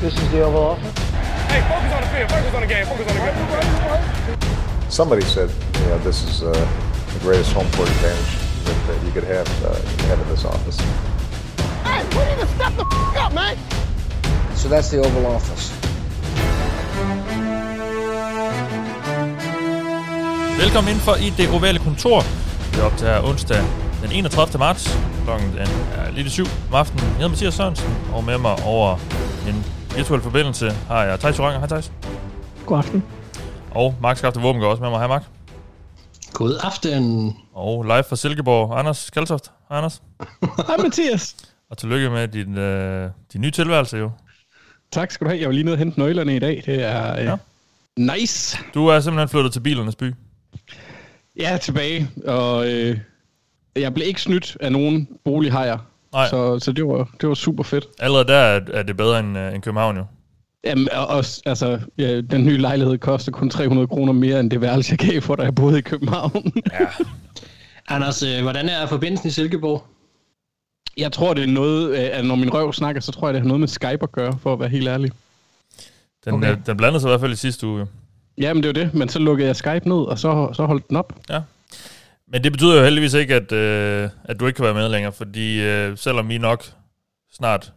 This is the Oval Office. Hey, focus on the field. Focus on the game. Focus on the game. Somebody said, you know, this is uh, the greatest home court advantage that, that you could have, uh, have in this office. Hey, we need to step the f- up, man. So that's the Oval Office. Velkommen ind for i det ovale kontor. Det er op til onsdag den 31. marts. Klokken den er lidt i syv om aftenen. Jeg hedder Mathias Sørensen, og med mig over virtuel forbindelse har jeg Thijs Joranger. Hej Thijs. God aften. Og Mark Skafte Våben går også med mig. Hej Mark. God aften. Og live fra Silkeborg, Anders Kaltoft. Hej Anders. Hej Mathias. Og tillykke med din, øh, din nye tilværelse jo. Tak skal du have. Jeg var lige nede og hente nøglerne i dag. Det er øh, Ja. nice. Du er simpelthen flyttet til bilernes by. Jeg er tilbage, og øh, jeg blev ikke snydt af nogen bolighajer. Nej. Så, så det, var, det var super fedt. Allerede der er, er det bedre end, øh, end København jo. Jamen, og også, altså, ja, den nye lejlighed koster kun 300 kroner mere end det værelse, jeg gav for, da jeg boede i København. Anders, øh, hvordan er forbindelsen i Silkeborg? jeg tror, det er noget, øh, at når min røv snakker, så tror jeg, det har noget med Skype at gøre, for at være helt ærlig. Den, Okay. okay. den blandede sig i hvert fald i sidste uge. Jamen, det var det, men så lukkede jeg Skype ned, og så, så holdt den op. Men det betyder jo heldigvis ikke, at, øh, at du ikke kan være med længere, fordi øh, selvom vi nok snart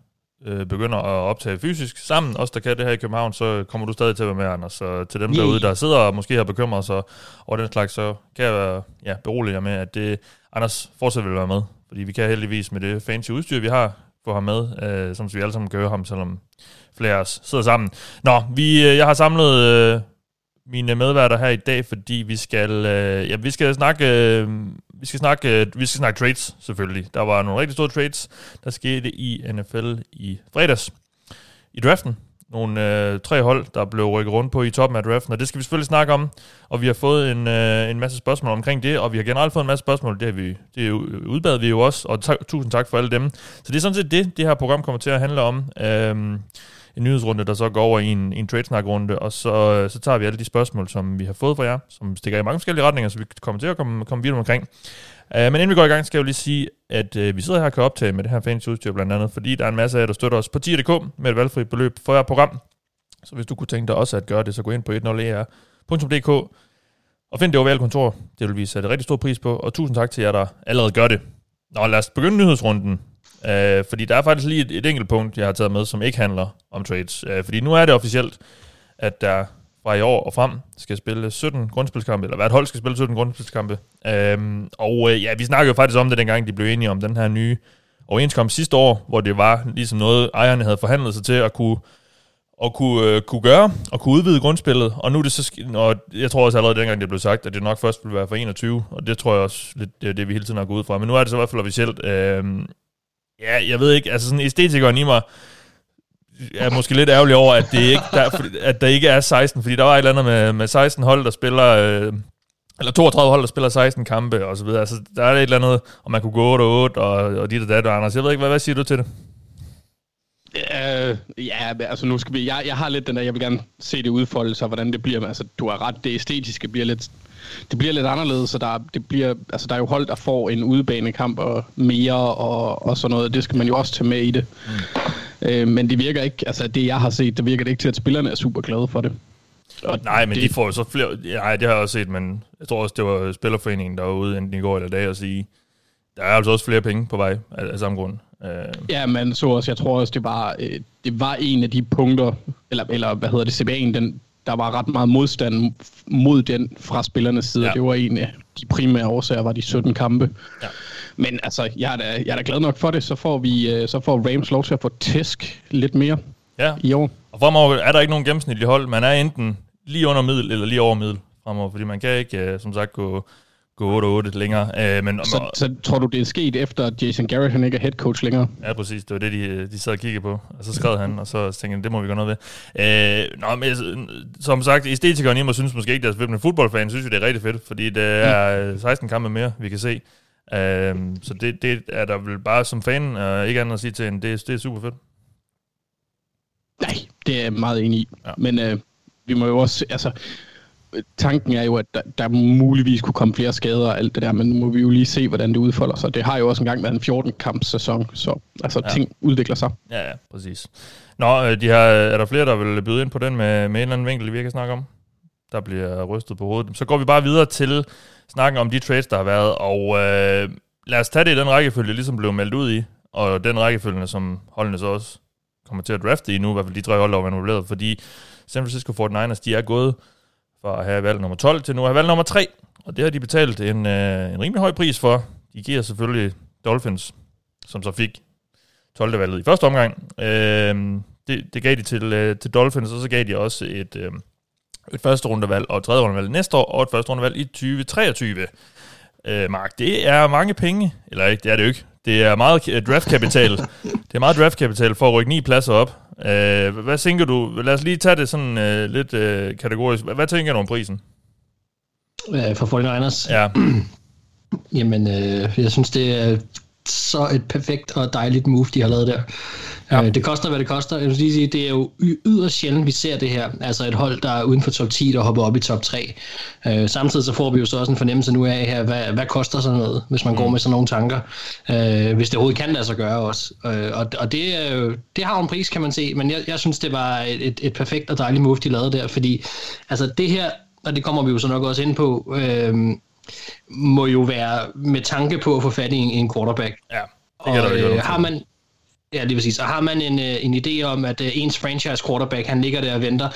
øh, begynder at optage fysisk sammen, os der kan det her i København, så kommer du stadig til at være med, Anders. Så til dem derude, der sidder og måske har bekymret sig over den slags, så kan jeg være, ja, berolige jer med, at det, Anders fortsat vil være med. Fordi vi kan heldigvis med det fancy udstyr, vi har, få ham med, øh, som vi alle sammen kan høre ham, selvom flere af os sidder sammen. Nå, vi, øh, jeg har samlet øh, mine medværter her i dag, fordi vi skal, øh, ja, vi skal snakke, øh, vi skal snakke, øh, vi skal snakke trades selvfølgelig. Der var nogle rigtig store trades, der skete i NFL i fredags i draften. Nogle øh, tre hold, der blev rykket rundt på i toppen af draften, og det skal vi selvfølgelig snakke om. Og vi har fået en, øh, en masse spørgsmål omkring det, og vi har generelt fået en masse spørgsmål. Det, har vi, det er udbad vi jo også, og tak, tusind tak for alle dem. Så det er sådan set det, det her program kommer til at handle om. Øh, en nyhedsrunde, der så går over i en, en tradesnak-runde, og så, øh, så tager vi alle de spørgsmål, som vi har fået fra jer, som stikker i mange forskellige retninger, så vi kommer til at komme, komme videre omkring. Uh, men inden vi går i gang, skal jeg jo lige sige, at uh, vi sidder her og kan optage med det her fancy udstyr blandt andet, fordi der er en masse af jer, der støtter os på 10.dk med et valgfrit beløb for jer program. Så hvis du kunne tænke dig også at gøre det, så gå ind på 10er.dk e og find det ovale kontor. Det vil vi sætte rigtig stor pris på, og tusind tak til jer, der allerede gør det. Nå, lad os begynde nyhedsrunden. Øh, fordi der er faktisk lige et, et enkelt punkt, jeg har taget med, som ikke handler om trades. Øh, fordi nu er det officielt, at der fra i år og frem skal spille 17 grundspilskampe, eller hvert hold skal spille 17 grundspilskampe. Øhm, og øh, ja, vi snakkede jo faktisk om det, dengang de blev enige om den her nye overenskomst sidste år, hvor det var ligesom noget, ejerne havde forhandlet sig til at kunne at kunne, øh, kunne gøre, og kunne udvide grundspillet, og nu er det så, og jeg tror også allerede dengang det blev sagt, at det nok først ville være for 21, og det tror jeg også lidt, det er det, vi hele tiden har gået ud fra, men nu er det så i hvert fald officielt. øh, ja, jeg ved ikke, altså sådan æstetikeren i mig er måske lidt ærgerlig over, at, det ikke, der, at der ikke er 16, fordi der var et eller andet med, med 16 hold, der spiller, øh, eller 32 hold, der spiller 16 kampe, og så videre. Altså, der er et eller andet, og man kunne gå 8 og 8, og, og dit og dat, og Anders. Jeg ved ikke, hvad, hvad siger du til det? Øh, ja, altså nu skal vi... Jeg, jeg har lidt den der, jeg vil gerne se det udfolde sig, hvordan det bliver. Men altså, du har ret, det æstetiske bliver lidt... Det bliver lidt anderledes, så der, det bliver, altså, der er jo hold, der får en udebanekamp og mere og, og sådan noget. Det skal man jo også tage med i det. Mm. Øh, men det virker ikke, altså det jeg har set, det virker det ikke til, at spillerne er super glade for det. Og Nej, men det, de får jo så flere... Ja, det har jeg også set, men jeg tror også, det var Spillerforeningen, der var ude enten i går eller i dag og sige, der er altså også flere penge på vej af, af samme grund. Uh, Ja, men så også, jeg tror også, det var, øh, det var en af de punkter, eller, eller hvad hedder det, CBA'en, den, der var ret meget modstand mod den fra spillernes side. Ja. Det var en af de primære årsager, var de 17 kampe. Ja. Men altså, jeg er, da, jeg er da glad nok for det, så får, vi, øh, så får Rams lov til at få tæsk lidt mere ja, i år. og fremover er der ikke nogen gennemsnitlige hold. Man er enten lige under middel eller lige over middel fremover, fordi man kan ikke, uh, som sagt, gå, gå 8-8 længere. Uh, men, Så, så tror du, det er sket efter, at Jason Garrett han ikke er head coach længere? Ja, præcis. Det var det, de, de sad og kiggede på. Og så skrev han, og så tænkte jeg, det må vi gøre noget ved. Øh, nå, men som sagt, æstetikeren i mig synes måske ikke, er fedt, men fodboldfan synes jo, det er rigtig fedt, fordi det er 16 kampe mere, vi kan se. Øh, så det, det er der vel bare som fan, og ikke andet at sige til en, det, det er super fedt. Nej, det er jeg meget enig i. Ja. Men øh, vi må jo også, altså, tanken er jo, at der, der muligvis kunne komme flere skader og alt det der, men nu må vi jo lige se, hvordan det udfolder sig. Det har jo også engang været en 14-kamps-sæson, så altså, Ja. ja. ting udvikler sig. Ja, ja, præcis. Nå, øh, de har, er der flere, der vil byde ind på den med, med en eller anden vinkel, vi kan snakke om? Der bliver rystet på hovedet. Så går vi bare videre til snakken om de trades, der har været, og øh, lad os tage det i den rækkefølge, ligesom blev meldt ud i, og den rækkefølge, som holdene så også kommer til at drafte i nu, i hvert fald de tre hold, der var involveret, fordi San Francisco 49ers, de er gået fra at have valg nummer 12 til nu at have valg nummer 3, og det har de betalt en, øh, en rimelig høj pris for. De giver selvfølgelig Dolphins, som så fik 12. valget i første omgang. Øh, det, det gav de til, øh, til Dolphins, og så gav de også et, øh, et første rundevalg og et tredje rundevalg næste år, og et første rundevalg i 2023. Øh, Mark, det er mange penge. Eller ikke, det er det jo ikke. Det er meget øh, draftkapital. det er meget draftkapital for at rykke ni pladser op. Øh, hvad tænker du? Lad os lige tage det sådan øh, lidt øh, kategorisk. Hvad, hvad tænker du om prisen? Øh, for 49ers. Ja, Jamen, øh, jeg synes, det er så et perfekt og dejligt move, de har lavet der. Ja. Øh, det koster, hvad det koster. Jeg vil lige sige, det er jo yderst sjældent, vi ser det her. Altså et hold, der er uden for top 10, der hopper op i top 3. Øh, samtidig så får vi jo så også en fornemmelse nu af her, hvad, hvad koster sådan noget, hvis man mm. går med sådan nogle tanker. Øh, hvis det overhovedet kan lade sig gøre også. Øh, og og det, er jo, det har jo en pris, kan man se. Men jeg, jeg synes, det var et, et, et perfekt og dejligt move, de lavede der. Fordi altså det her, og det kommer vi jo så nok også ind på, øh, må jo være med tanke på at få fat i en, en quarterback. ja. Det kan der Og øh, har man, ja, lige præcis. Og har man en, øh, en idé om, at øh, ens franchise quarterback, han ligger der og venter,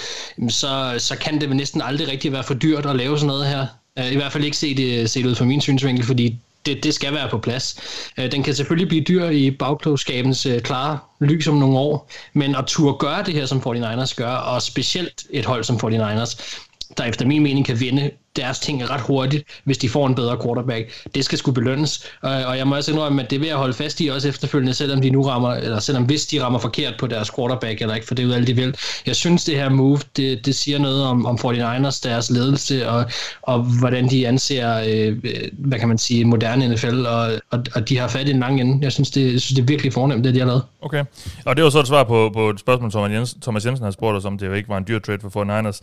så, så kan det næsten aldrig rigtig være for dyrt at lave sådan noget her. Øh, I hvert fald ikke se det, se det ud fra min synsvinkel, fordi det, det skal være på plads. Den kan selvfølgelig blive dyr i bagklogskabens klare lys om nogle år, men at turde gøre det her, som 49ers gør, og specielt et hold som 49ers, der efter min mening kan vinde deres ting ret hurtigt, hvis de får en bedre quarterback. Det skal sgu belønnes. Øh, og, jeg må også indrømme, at det vil jeg holde fast i også efterfølgende, selvom de nu rammer, eller selvom hvis de rammer forkert på deres quarterback, eller ikke, for det er jo alt de vil. Jeg synes, det her move, det, det siger noget om, om 49ers, deres ledelse, og, og hvordan de anser, øh, hvad kan man sige, moderne NFL, og, og, og de har fat i en lang ende. Jeg synes, det, jeg synes, det er virkelig fornemt, det de har lavet. Okay. Og det var så et svar på, på et spørgsmål, Thomas Jensen, Thomas Jensen har spurgt os om, det jo ikke var en dyr trade for 49ers.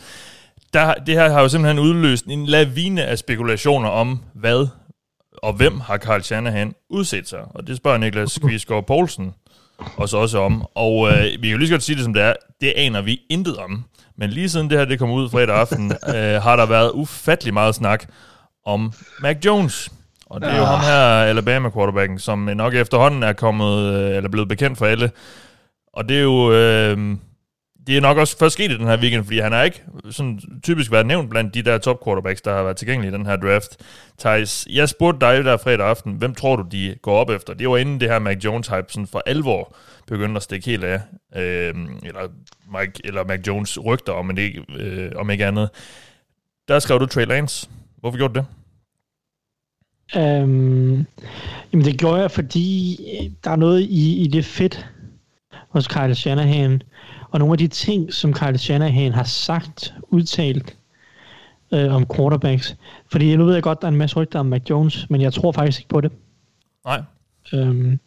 Der, det her har jo simpelthen udløst en lavine af spekulationer om, hvad og hvem har Carl Shanahan udset sig. Og det spørger Niklas Kvistgaard Poulsen os også om. Og øh, vi kan jo lige så godt sige det, som det er. Det aner vi intet om. Men lige siden det her det kom ud fredag aften, øh, har der været ufattelig meget snak om Mac Jones. Og det er jo ham her, Alabama quarterbacken, som nok efterhånden er kommet, øh, eller blevet bekendt for alle. Og det er jo... Øh, det er nok også først sket i den her weekend, fordi han har ikke sådan typisk været nævnt blandt de der top quarterbacks, der har været tilgængelige i den her draft. Thijs, jeg spurgte dig der fredag aften, hvem tror du, de går op efter? Det var inden det her Mac Jones-hype sådan for alvor begyndte at stikke helt af. Øh, eller, Mike, eller Mac Jones rygter om, men ikke, øh, om ikke andet. Der skrev du Trey Lance. Hvorfor gjorde du det? Øhm, jamen det gjorde jeg, fordi øh, der er noget i, i det fedt hos Kyle Shanahan, og nogle af de ting, som Kyle Shanahan har sagt, udtalt øh, om quarterbacks. Fordi nu ved jeg godt, der er en masse rygter om Mac Jones, men jeg tror faktisk ikke på det. Nej. Øhm,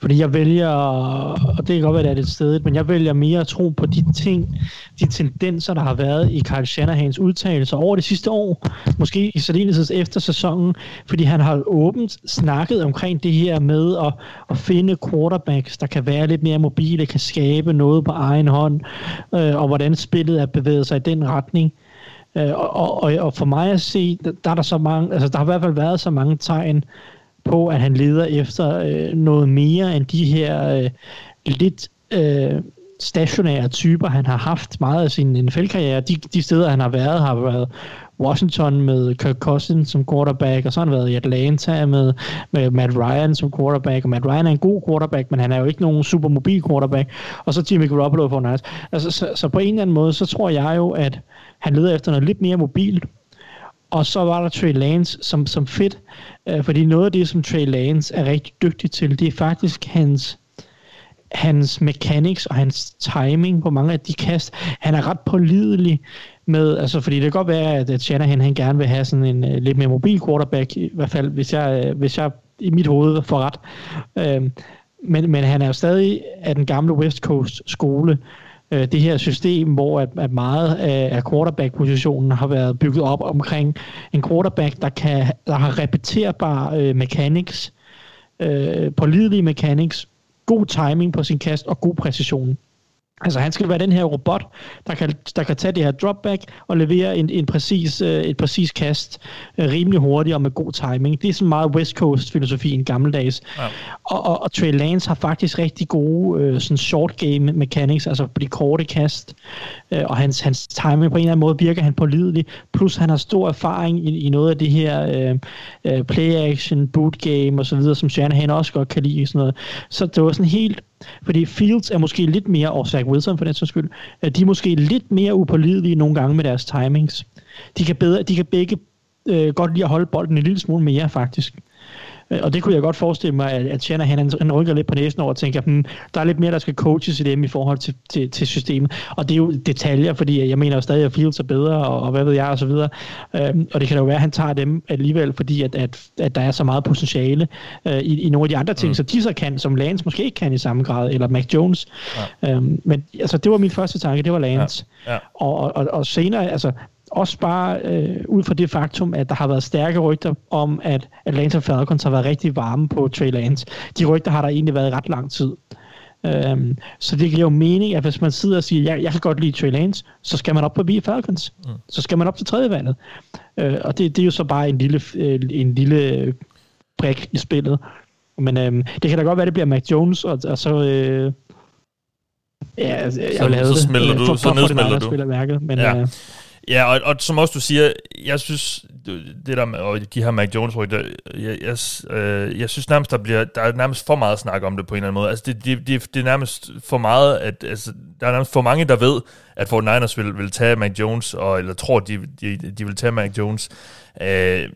fordi jeg vælger, og det kan godt være, at det er et sted, men jeg vælger mere at tro på de ting, de tendenser, der har været i Kyle Shanahans udtalelser over det sidste år, måske i særdeleshed efter sæsonen, fordi han har åbent snakket omkring det her med at, at finde quarterbacks, der kan være lidt mere mobile, kan skabe noget på egen hånd, øh, og hvordan spillet er bevæget sig i den retning. Øh, og, og, og for mig at se, der, der er der så mange, altså der har i hvert fald været så mange tegn på, at han leder efter øh, noget mere end de her øh, lidt øh, stationære typer, han har haft meget af sin NFL-karriere. De, de steder, han har været, har været Washington med Kirk Cousins som quarterback, og så har han været i Atlanta med, med Matt Ryan som quarterback, og Matt Ryan er en god quarterback, men han er jo ikke nogen super mobil quarterback, og så Jimmy Garoppolo for nice. Altså, så, så på en eller anden måde, så tror jeg jo, at han leder efter noget lidt mere mobilt, og så var der Trey Lance som, som fedt, øh, fordi noget af det, som Trey Lance er rigtig dygtig til, det er faktisk hans hans mechanics og hans timing på mange af de kast. Han er ret pålidelig med, altså fordi det kan godt være, at, Shanahan han gerne vil have sådan en uh, lidt mere mobil quarterback, i hvert fald hvis jeg, uh, hvis jeg i mit hoved får ret. Uh, men, men han er jo stadig af den gamle West Coast skole, øh, det her system, hvor at, at meget af, af quarterback-positionen har været bygget op omkring en quarterback, der, kan, der har repeterbar øh, mechanics, øh, pålidelige mechanics, god timing på sin kast og god præcision. Altså han skal være den her robot, der kan, der kan tage det her dropback og levere en, en præcis, øh, et præcis kast øh, rimelig hurtigt og med god timing. Det er sådan meget West Coast filosofi en gammeldags. Ja. Og, og, og Trey Lance har faktisk rigtig gode øh, sådan short game mechanics, altså på de korte kast. Øh, og hans, hans timing på en eller anden måde virker han pålidelig. Plus han har stor erfaring i, i noget af det her øh, øh, play action, boot game og så videre, som Shanahan også godt kan lide. Sådan noget. Så det var sådan helt fordi Fields er måske lidt mere, og Zach Wilson for den sags skyld, de er måske lidt mere upålidelige nogle gange med deres timings. De kan, bedre, de kan begge øh, godt lide at holde bolden en lille smule mere, faktisk. Og det kunne jeg godt forestille mig, at, at Shanahan han, han rykker lidt på næsen over og tænker, hmm, der er lidt mere, der skal coaches i dem i forhold til, til, til systemet. Og det er jo detaljer, fordi jeg mener jo stadig, at Fields er bedre, og, og hvad ved jeg, og så videre. Øhm, og det kan da jo være, at han tager dem alligevel, fordi at, at, at der er så meget potentiale øh, i, i nogle af de andre ting, mm. så de så kan, som Lance måske ikke kan i samme grad, eller Mac Jones. Ja. Øhm, men altså, det var min første tanke, det var Lance. Ja. Ja. Og, og, og senere, altså, også bare øh, ud fra det faktum, at der har været stærke rygter om, at Atlanta Falcons har været rigtig varme på Trey Lance. De rygter har der egentlig været ret lang tid. Øhm, så det giver jo mening, at hvis man sidder og siger, jeg, jeg kan godt lide Trey Lance, så skal man op på Falcons. Mm. Så skal man op til tredje valget. Øh, og det, det er jo så bare en lille, øh, en lille brik i spillet. Men øhm, det kan da godt være, det bliver Mac Jones, og, og så... Øh, ja, jeg så, have så det. smelter du, for, så nedsmelter du. Spiller mærket, men, ja. øh, Ja, og, og som også du siger, jeg synes, det der med og de her Mac Jones rygter, jeg, jeg, øh, jeg synes nærmest, der, bliver, der er nærmest for meget snak om det på en eller anden måde. Altså, det, det, det, det er nærmest for meget, at altså, der er nærmest for mange, der ved, at Fort Niners vil, vil tage Mac Jones, og, eller tror, de, de, de vil tage Mac Jones. Øh,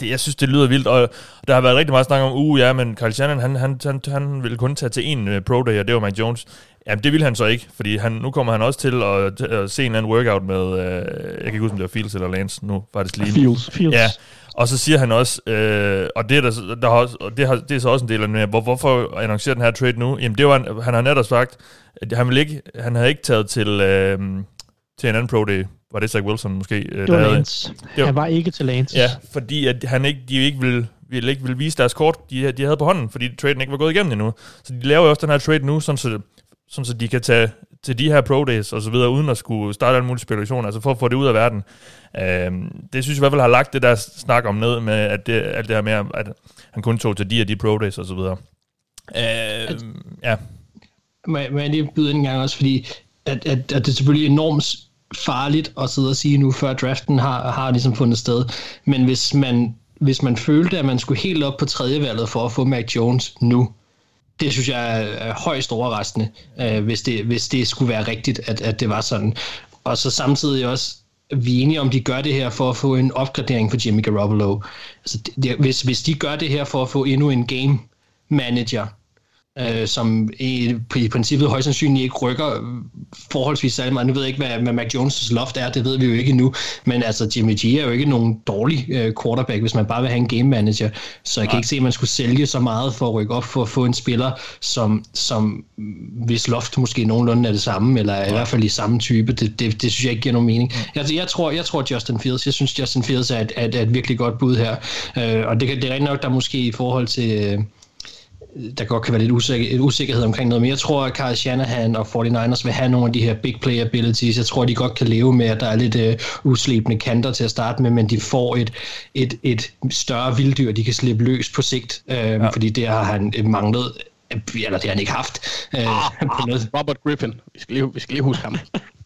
det, jeg synes, det lyder vildt, og der har været rigtig meget snak om, uh, ja, men Carl Shannon, han, han, han, han ville kun tage til en uh, pro day, og det var Mac Jones. Jamen, det vil han så ikke, fordi han, nu kommer han også til at, at se en anden workout med, øh, jeg kan ikke huske, om det var Fields eller Lance nu, faktisk lige. Fields. Fields. Ja, og så siger han også, øh, og det er, der, der har, og det, har, det er så også en del af det, hvor, hvorfor annoncerer den her trade nu? Jamen, det var, han har netop sagt, at han, vil ikke, han havde ikke taget til, øh, til en anden pro day. Var det Zach Wilson måske? Øh, det var Lance. Det var, han var ikke til Lance. Ja, fordi at han ikke, de ikke ville, ville ikke ville vise deres kort, de, de havde på hånden, fordi traden ikke var gået igennem endnu. Så de laver jo også den her trade nu, sådan så sådan så de kan tage til de her pro days og så videre, uden at skulle starte en mulig spekulation, altså for at få det ud af verden. Øh, det synes jeg i hvert fald har lagt det der snak om ned med, at det, alt det her med, at han kun tog til de og de pro days og så videre. Øh, ja. Må jeg, må jeg lige byde en gang også, fordi at, at, at det er selvfølgelig enormt farligt at sidde og sige nu, før draften har, har ligesom fundet sted. Men hvis man, hvis man følte, at man skulle helt op på tredje valget for at få Mac Jones nu, det synes jeg er højst overraskende, øh, hvis, det, hvis det skulle være rigtigt, at, at det var sådan. Og så samtidig også, vi er enige om, de gør det her for at få en opgradering for Jimmy Garoppolo. Altså, det, hvis, hvis de gør det her for at få endnu en game manager, øh, som i, i princippet højst sandsynligt ikke rykker forholdsvis særlig meget. Nu ved jeg ikke, hvad, hvad Mac Jones' loft er, det ved vi jo ikke endnu, men altså Jimmy G er jo ikke nogen dårlig øh, quarterback, hvis man bare vil have en game manager, så jeg Nej. kan ikke se, at man skulle sælge så meget for at rykke op for at få en spiller, som, som hvis loft måske nogenlunde er det samme, eller Nej. i hvert fald i samme type, det, det, det synes jeg ikke giver nogen mening. Altså, jeg, tror, jeg tror Justin Fields, jeg synes Justin Fields er et, er, er et virkelig godt bud her, øh, og det, det er rigtig nok, der måske i forhold til... Øh, der godt kan være lidt usikker, usikkerhed omkring noget, men jeg tror, at Carl Shanahan og 49ers vil have nogle af de her big play abilities. Jeg tror, de godt kan leve med, at der er lidt uh, uslebende kanter til at starte med, men de får et, et, et større vilddyr, de kan slippe løs på sigt, uh, ja. fordi det har han manglet eller det har han ikke haft. Uh, ah, på noget. Robert Griffin, vi skal lige, vi skal lige huske ham.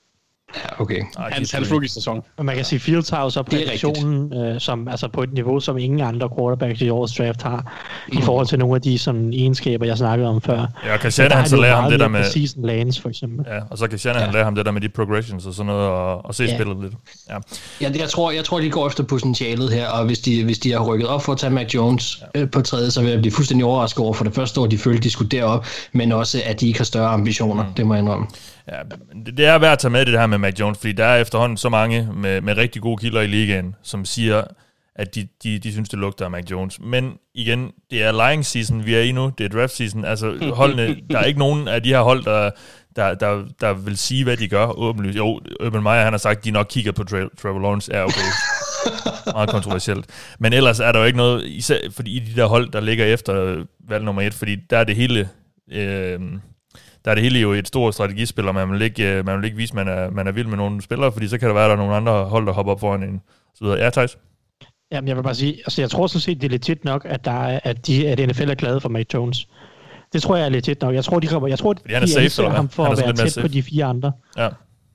Ja, okay. Ej, hans, hans rookie-sæson. Men man kan sige, Fields har jo så præstationen øh, som, altså på et niveau, som ingen andre quarterbacks i årets draft har, mm. i forhold til nogle af de sådan, egenskaber, jeg snakkede om før. Ja, kan Shanahan så lære ham det der med... Season Lance, for eksempel. Ja, og så kan Shanahan ja. lære ham det der med de progressions og sådan noget, og, og se ja. spillet lidt. Ja. ja, det, jeg, tror, jeg tror, de går efter potentialet her, og hvis de, hvis de har rykket op for at tage Mac Jones ja. øh, på tredje, så vil jeg blive fuldstændig overrasket over for det første år, de følte, de skulle derop, men også, at de ikke har større ambitioner, mm. det må jeg indrømme. Ja, det, er værd at tage med det her med Mac Jones, fordi der er efterhånden så mange med, med rigtig gode kilder i ligaen, som siger, at de, de, de synes, det lugter af Mac Jones. Men igen, det er lying season, vi er i nu, det er draft season. Altså holdene, der er ikke nogen af de her hold, der, der, der, der vil sige, hvad de gør åbenlyst. Jo, Urban Meyer, han har sagt, at de nok kigger på Tra- Trevor Lawrence. Ja, okay. Meget kontroversielt. Men ellers er der jo ikke noget, især fordi i de der hold, der ligger efter valg nummer et, fordi der er det hele... Øh, der er det hele jo et stort strategispil, og man vil ikke, øh, man vil ikke vise, at man er, man er vild med nogle spillere, fordi så kan der være, at der er nogle andre hold, der hopper op foran en. Så videre. Ja, Thijs? Jamen, jeg vil bare sige, altså jeg tror sådan set, det er legit nok, at, der er, at, de, at NFL er glade for Mac Jones. Det tror jeg er legit nok. Jeg tror, de, jeg tror, Fordi han er de safe, eller hvad? ham for Han er at være tæt på de fire andre. Ja.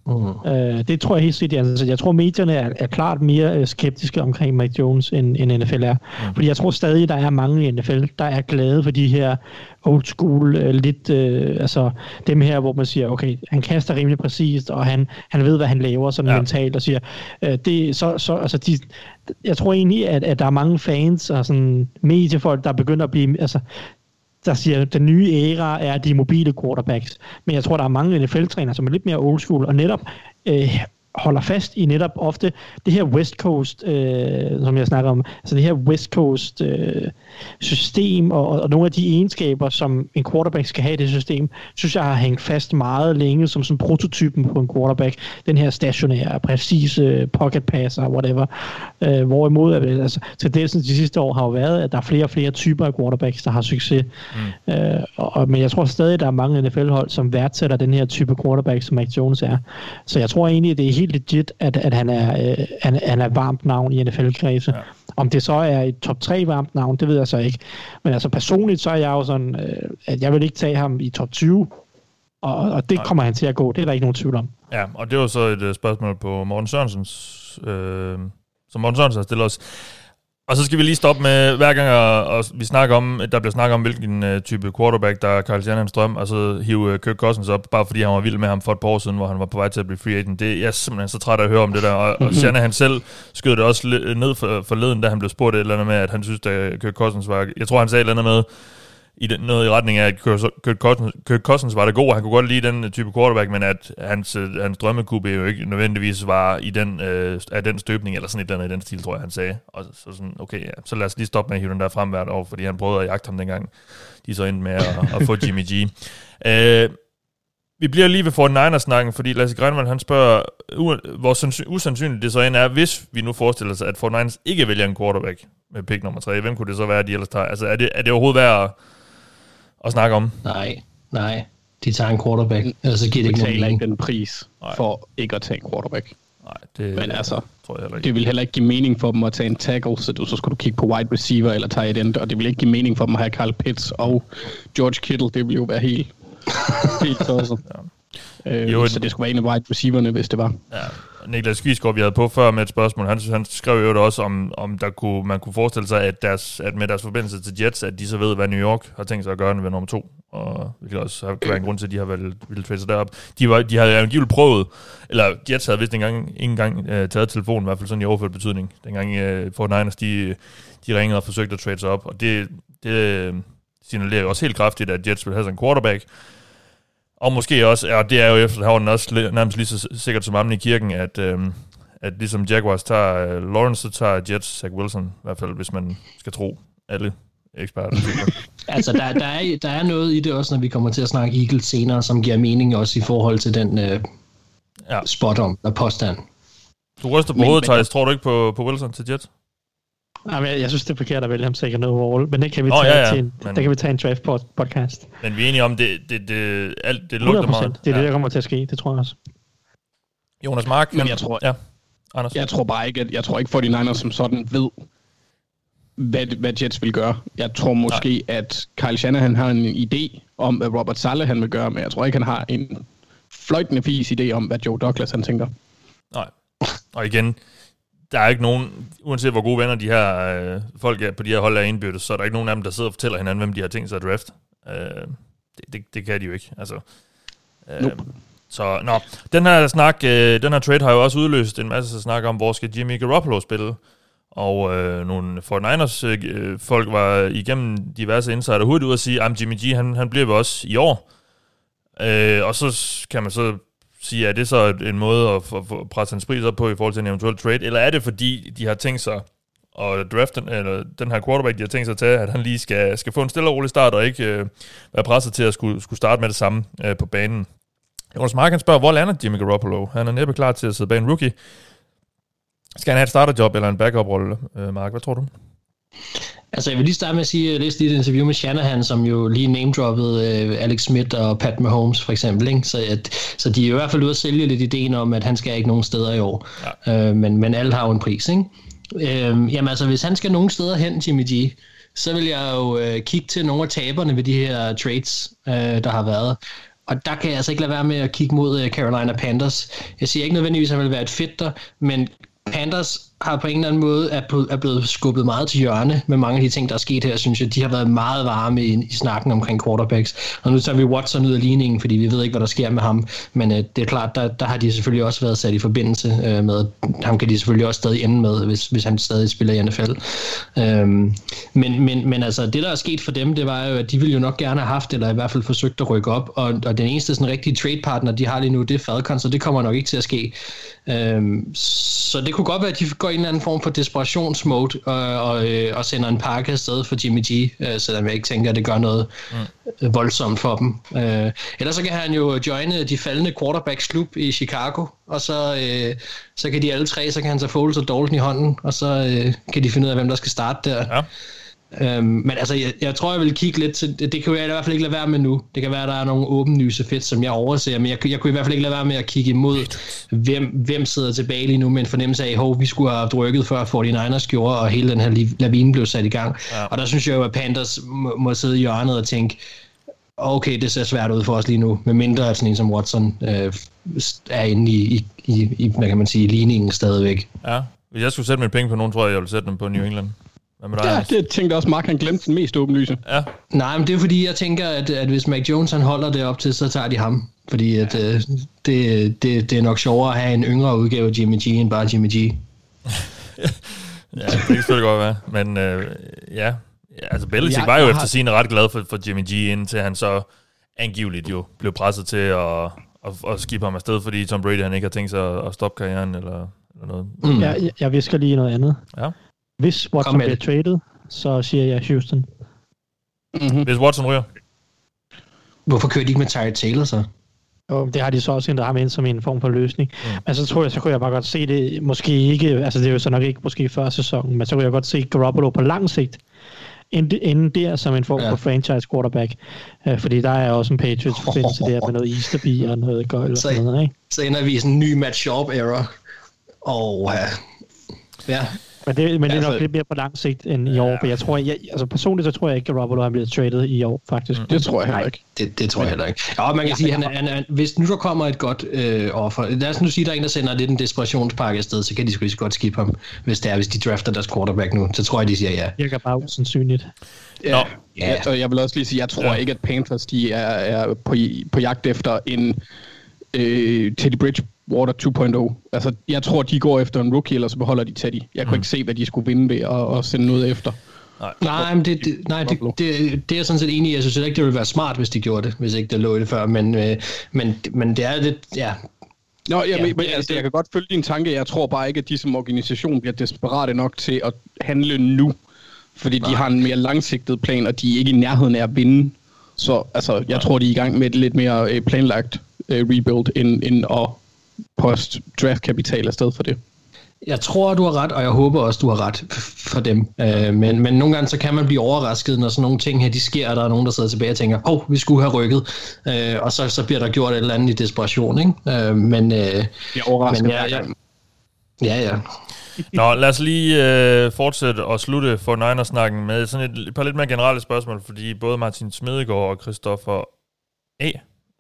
Mm. Øh, det tror jeg helt sikkert. Altså, jeg tror, medierne er, er klart mere øh, skeptiske omkring Mac Jones, end, end NFL er. Mm. Fordi jeg tror stadig, der er mange i NFL, der er glade for de her old school, øh, lidt, øh, altså dem her, hvor man siger, okay, han kaster rimelig præcist, og han, han ved, hvad han laver sådan ja. mentalt, og siger, øh, det, så, så, altså de, jeg tror egentlig, at, at der er mange fans og sådan mediefolk, der begynder at blive, altså der siger, at den nye æra er de mobile quarterbacks. Men jeg tror, der er mange NFL-trænere, som er lidt mere old school, og netop øh, holder fast i netop ofte det her West Coast, øh, som jeg snakker om, altså det her West Coast øh, system, og, og nogle af de egenskaber, som en quarterback skal have i det system, synes jeg har hængt fast meget længe som sådan prototypen på en quarterback. Den her stationære, præcise pocket passer, whatever. Øh, hvorimod, altså, tendensen de sidste år har jo været, at der er flere og flere typer af quarterbacks, der har succes. Mm. Øh, og, og, men jeg tror stadig, der er mange NFL-hold, som værdsætter den her type quarterback, som Mac Jones er. Så jeg tror egentlig, det er helt legit, at, at han, er, øh, han, han er varmt navn i NFL-kredse. Ja. Om det så er et top 3 varmt navn, det ved jeg så ikke. Men altså personligt, så er jeg jo sådan, øh, at jeg vil ikke tage ham i top 20. Og, og det Nej. kommer han til at gå. Det er der ikke nogen tvivl om. Ja, og det var så et uh, spørgsmål på Morten Sørensens, øh, som Morten Sørensen har stillet os. Og så skal vi lige stoppe med, hver gang og, og vi snakker om, der bliver snakket om, hvilken uh, type quarterback, der er Carl Shannons drøm, og så hive uh, Kirk Cousins op, bare fordi han var vild med ham for et par år siden, hvor han var på vej til at blive free agent. Det, jeg er simpelthen så træt af at høre om det der, og, og Shannon han selv skød det også ned for, forleden, da han blev spurgt et eller andet med, at han synes, at Kirk Cousins var, jeg tror han sagde et eller andet med, i den, noget i retning af, at Kirk- Cousins, Kirk Cousins var det god, han kunne godt lide den type quarterback, men at hans, øh, hans drømmekube jo ikke nødvendigvis var i den, øh, af den støbning, eller sådan et eller andet i den stil, tror jeg, han sagde. Og så sådan, okay, ja, så lad os lige stoppe med at hive den der frem hvert år, fordi han prøvede at jagte ham dengang. De så endte med at, at få Jimmy G. Øh, vi bliver lige ved 49ers-snakken, fordi Lasse Greinmann, han spørger, hvor sandsyn- usandsynligt det så end er, hvis vi nu forestiller sig, at 49ers ikke vælger en quarterback med pick nummer 3. Hvem kunne det så være, de ellers tager? Altså, er det, er det overhovedet værd at, at snakke om? Nej, nej. De tager en quarterback, ellers så giver det ikke nogen ikke den pris Nej. for ikke at tage en quarterback. Nej, det Men altså, tror jeg heller ikke. Det vil heller ikke give mening for dem at tage en tackle, så, du, så skulle du kigge på wide receiver eller tight end, og det vil ikke give mening for dem at have Carl Pitts og George Kittle. Det vil jo være helt, helt tosset. Øh, Jo, så det skulle være en af wide receiverne, hvis det var. Ja. Niklas Skisgaard, vi havde på før med et spørgsmål, han, han skrev jo også, om, om der kunne, man kunne forestille sig, at, deres, at med deres forbindelse til Jets, at de så ved, hvad New York har tænkt sig at gøre ved nummer to. Og hvilket også kan være en grund til, at de har valgt, ville trade sig derop. De, var, de havde angiveligt prøvet, eller Jets havde vist engang, ikke engang øh, taget telefonen, i hvert fald sådan i overført betydning. Dengang øh, Fort Niners, de, de ringede og forsøgte at trade sig op. Og det, det øh, signalerer jo også helt kraftigt, at Jets vil have sådan en quarterback. Og måske også, ja, det er jo efterhånden også nærmest lige så sikkert som ammen i kirken, at, øhm, at ligesom Jaguars tager øh, Lawrence, så tager Jets Zach Wilson, i hvert fald hvis man skal tro alle eksperter. Altså, der, der, er, der er noget i det også, når vi kommer til at snakke Eagles senere, som giver mening også i forhold til den øh, Ja. spot on, der påstand. du ryster på hovedet, Thijs. Tror du ikke på, på Wilson til Jets? Jamen, jeg, jeg synes, det er forkert at vælge ham second overall, men det kan vi Nå, tage, ja, ja, til en, men- der kan vi tage en draft pod- podcast. Men vi er enige om, det, det, det, alt, det 100 lugter meget. Det er det, der kommer til at ske, det tror jeg også. Jonas Mark, Men han- jeg tror- Ja, Anders. Jeg tror bare ikke, at jeg tror ikke 49ers som sådan ved, hvad, hvad Jets vil gøre. Jeg tror måske, Nej. at Kyle Shanahan har en idé om, hvad Robert Saleh han vil gøre, men jeg tror ikke, han har en fløjtende fis idé om, hvad Joe Douglas han tænker. Nej. Og igen, der er ikke nogen, uanset hvor gode venner de her øh, folk er på de her hold er indbyrdes, så er der ikke nogen af dem, der sidder og fortæller hinanden, hvem de har tænkt sig at draft. Øh, det, det, det kan de jo ikke. Altså, øh, Nope. Så, nå, den her snak, øh, den her trade har jo også udløst en masse snak om, hvor skal Jimmy Garoppolo spille. Og øh, nogle 49ers øh, folk var igennem diverse insider hurtigt ud og sige, at Jimmy G, han, han bliver jo også i år. Øh, og så kan man så sige, er det så en måde at, få- presse hans pris op på i forhold til en eventuel trade, eller er det fordi, de har tænkt sig at drafte den, eller den her quarterback, de har tænkt sig at tage, at han lige skal, skal få en stille og rolig start, og ikke øh, være presset til at skulle, skulle starte med det samme øh, på banen. Jonas Mark, han spørger, hvor lander Jimmy Garoppolo? Han er næppe klar til at sidde bag en rookie. Skal han have et starterjob eller en backup-rolle, øh, Mark? Hvad tror du? Altså, jeg vil lige starte med at sige, at jeg læste lige et interview med Shanahan, som jo lige name-droppede uh, Alex Smith og Pat Mahomes, for eksempel. Ikke? Så, at, så de er i hvert fald ude at sælge lidt ideen om, at han skal ikke nogen steder i år. Ja. Uh, men, men alt har jo en pris, ikke? Uh, jamen altså, hvis han skal nogen steder hen, Jimmy G, så vil jeg jo uh, kigge til nogle af taberne ved de her trades, uh, der har været. Og der kan jeg altså ikke lade være med at kigge mod Carolina Panthers. Jeg siger ikke nødvendigvis, at han vil være et fedt der, men Panthers har på en eller anden måde er, er blevet skubbet meget til hjørne med mange af de ting, der er sket her, synes jeg. De har været meget varme i, i snakken omkring quarterbacks. Og nu tager vi Watson ud af ligningen, fordi vi ved ikke, hvad der sker med ham. Men øh, det er klart, der, der har de selvfølgelig også været sat i forbindelse øh, med. Ham kan de selvfølgelig også stadig ende med, hvis, hvis han stadig spiller i NFL. Øhm, men, men, men altså, det der er sket for dem, det var jo, at de ville jo nok gerne have haft, eller i hvert fald forsøgt at rykke op. Og, og den eneste sådan rigtige trade partner, de har lige nu, det er Falcons, så det kommer nok ikke til at ske. Øhm, så det kunne godt være, at de går en eller anden form for desperationsmode og, og, øh, og sender en pakke afsted for Jimmy G, øh, selvom jeg ikke tænker, at det gør noget mm. voldsomt for dem. Øh, ellers så kan han jo joine de faldende quarterbacks klub i Chicago, og så, øh, så kan de alle tre, så kan han tage Foles og Dalton i hånden, og så øh, kan de finde ud af, hvem der skal starte der. Ja. Øhm, men altså, jeg, jeg tror, jeg vil kigge lidt til, det, det kan jeg i hvert fald ikke lade være med nu. Det kan være, at der er nogle åbenlyse fedt, som jeg overser, men jeg, jeg kunne i hvert fald ikke lade være med at kigge imod, hvem, hvem sidder tilbage lige nu med en fornemmelse af, at vi skulle have drykket før 49ers gjorde, og hele den her lavine blev sat i gang. Ja. Og der synes jeg jo, at Panthers må, må sidde i hjørnet og tænke, okay, det ser svært ud for os lige nu, med mindre at sådan en som Watson øh, er inde i, i, i, hvad kan man sige, ligningen stadigvæk. Ja, hvis jeg skulle sætte mine penge på nogen, tror jeg, jeg ville sætte dem på New England. Hvad med dig, ja, det tænkte også Mark, han glemte den mest åbenlyse. Ja. Nej, men det er fordi, jeg tænker, at, at hvis Mac Jones han holder det op til, så tager de ham. Fordi at, ja. øh, det, det, det er nok sjovere at have en yngre udgave af Jimmy G, end bare Jimmy G. ja, det kan selvfølgelig godt være. Men øh, ja, altså Belichick ja, var jo efter har... sin ret glad for, for Jimmy G, indtil han så angiveligt jo blev presset til at, at, at skifte ham afsted, fordi Tom Brady han ikke har tænkt sig at stoppe karrieren eller, eller noget. Mm. Ja, jeg, jeg visker lige noget andet. Ja. Hvis Watson bliver traded, så siger jeg Houston. Mm-hmm. Hvis Watson ryger? Hvorfor kører de ikke med Tyree Taylor så? Jo, det har de så også ændret ham ind som en form for løsning. Mm. Men så tror jeg, så kunne jeg bare godt se det, måske ikke, altså det er jo så nok ikke måske før sæsonen, men så kunne jeg godt se Garoppolo på lang sigt, inden der som en form ja. for franchise quarterback. Uh, fordi der er også en Patriots forbindelse der med noget Easterby og noget gøjl og sådan noget, ikke? Så ender vi i sådan en ny match up era. Og uh, ja, men det, men det er nok altså, lidt mere på lang sigt end i år. Ja. jeg tror, jeg, altså personligt så tror jeg ikke, at Roberto han bliver traded i år, faktisk. Mm. Det tror jeg heller ikke. Det, det tror jeg heller ikke. Ja, man kan ja, sige, han, han, han, hvis nu der kommer et godt øh, offer, lad os nu sige, at der er en, der sender lidt en desperationspakke afsted, så kan de sgu lige så godt skifte ham, hvis det er, hvis de drafter deres quarterback nu. Så tror jeg, de siger ja. Det kan bare usandsynligt. Ja, Nå. ja. Jeg, jeg vil også lige sige, jeg tror ja. ikke, at Panthers de er, er på, på jagt efter en øh, Teddy Bridge Water 2.0. Altså, jeg tror, de går efter en rookie, eller så beholder de Teddy. Jeg kunne mm. ikke se, hvad de skulle vinde ved at, at sende noget efter. Nej, nej, men det, det, nej det, det, det er jeg sådan set enig i. Jeg synes ikke, det ville være smart, hvis de gjorde det, hvis ikke det lå i det før. Men, øh, men, men det er lidt, ja, Nå, ja, men, men altså, jeg kan godt følge din tanke. Jeg tror bare ikke, at de som organisation bliver desperate nok til at handle nu. Fordi Nej. de har en mere langsigtet plan, og de er ikke i nærheden af at vinde. Så altså, jeg tror, de er i gang med et lidt mere øh, planlagt øh, rebuild, end, end at post draftkapital afsted for det. Jeg tror, du har ret, og jeg håber også, du har ret for dem. Øh, men, men nogle gange så kan man blive overrasket, når sådan nogle ting her, de sker, og der er nogen, der sidder tilbage og tænker, åh, oh, vi skulle have rykket. Øh, og så, så bliver der gjort et eller andet i desperation, ikke? Øh, men, øh, jeg overrasker men, ja, ja, ja, ja. Nå, lad os lige øh, fortsætte og slutte for Niners-snakken med sådan et, et par lidt mere generelle spørgsmål, fordi både Martin Smedegaard og Christoffer A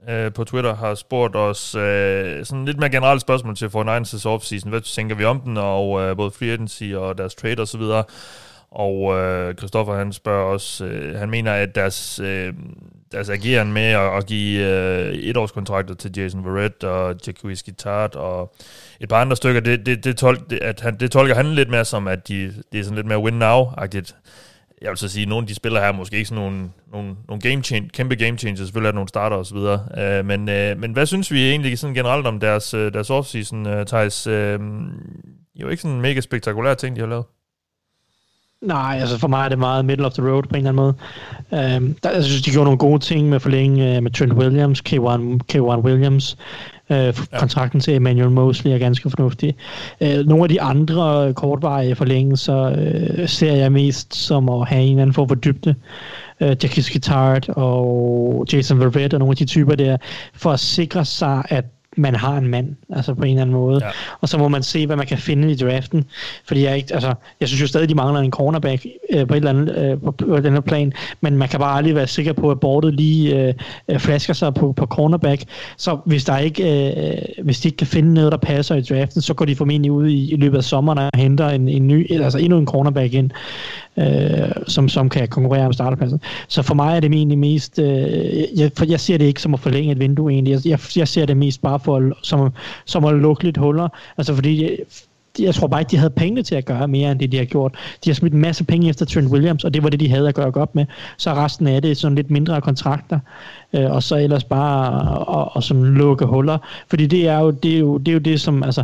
øh, på Twitter har spurgt os øh, sådan lidt mere generelt spørgsmål til 49ers' offseason. Hvad tænker vi om den, og øh, både free agency og deres trade og så videre. Og øh, Christoffer han spørger også, øh, han mener, at deres, øh, deres ageren med at, at give øh, etårskontrakter til Jason Verrett og Jacques Tart og et par andre stykker, det, det, det, tol- det, at han, det tolker han lidt mere som, at de, det er sådan lidt mere win now-agtigt jeg vil så sige, at nogle af de spillere her måske ikke sådan nogle, nogle, nogle game change, kæmpe game changers, selvfølgelig er der nogle starter og så videre. Øh, men, uh, men hvad synes vi egentlig sådan generelt om deres, øh, deres offseason, uh, Thijs? Uh, jo ikke sådan en mega spektakulær ting, de har lavet. Nej, altså for mig er det meget middle of the road på en eller anden måde. Øhm, der, jeg synes, de gjorde nogle gode ting med forlænge med Trent Williams, K1, K1 Williams. Ja. Kontrakten til Emmanuel Mosley er ganske fornuftig. Uh, nogle af de andre kortvarige forlængelser uh, ser jeg mest som at have en eller anden form for dybde. Uh, Jackie Skittard og Jason Vervette og nogle af de typer der, for at sikre sig, at man har en mand, altså på en eller anden måde. Ja. Og så må man se, hvad man kan finde i draften. Fordi jeg, ikke, altså, jeg synes jo stadig, de mangler en cornerback øh, på et eller andet øh, på, på den her plan, men man kan bare aldrig være sikker på, at bordet lige øh, flasker sig på, på cornerback. Så hvis der ikke, øh, hvis de ikke kan finde noget, der passer i draften, så går de formentlig ud i, i løbet af sommeren og henter en, en ny, altså endnu en cornerback ind øh, som, som kan konkurrere om starterpladsen. Så for mig er det egentlig mest, øh, jeg, for jeg ser det ikke som at forlænge et vindue egentlig. Jeg, jeg, jeg ser det mest bare for, som, som at lukke lidt huller. Altså fordi jeg, jeg tror bare ikke, de havde penge til at gøre mere, end det de har gjort. De har smidt en masse penge efter Trent Williams, og det var det, de havde at gøre godt med. Så resten af det er sådan lidt mindre kontrakter, øh, og så ellers bare at, at, at sådan lukke huller. Fordi det er jo det, er jo, det, er jo det som, altså,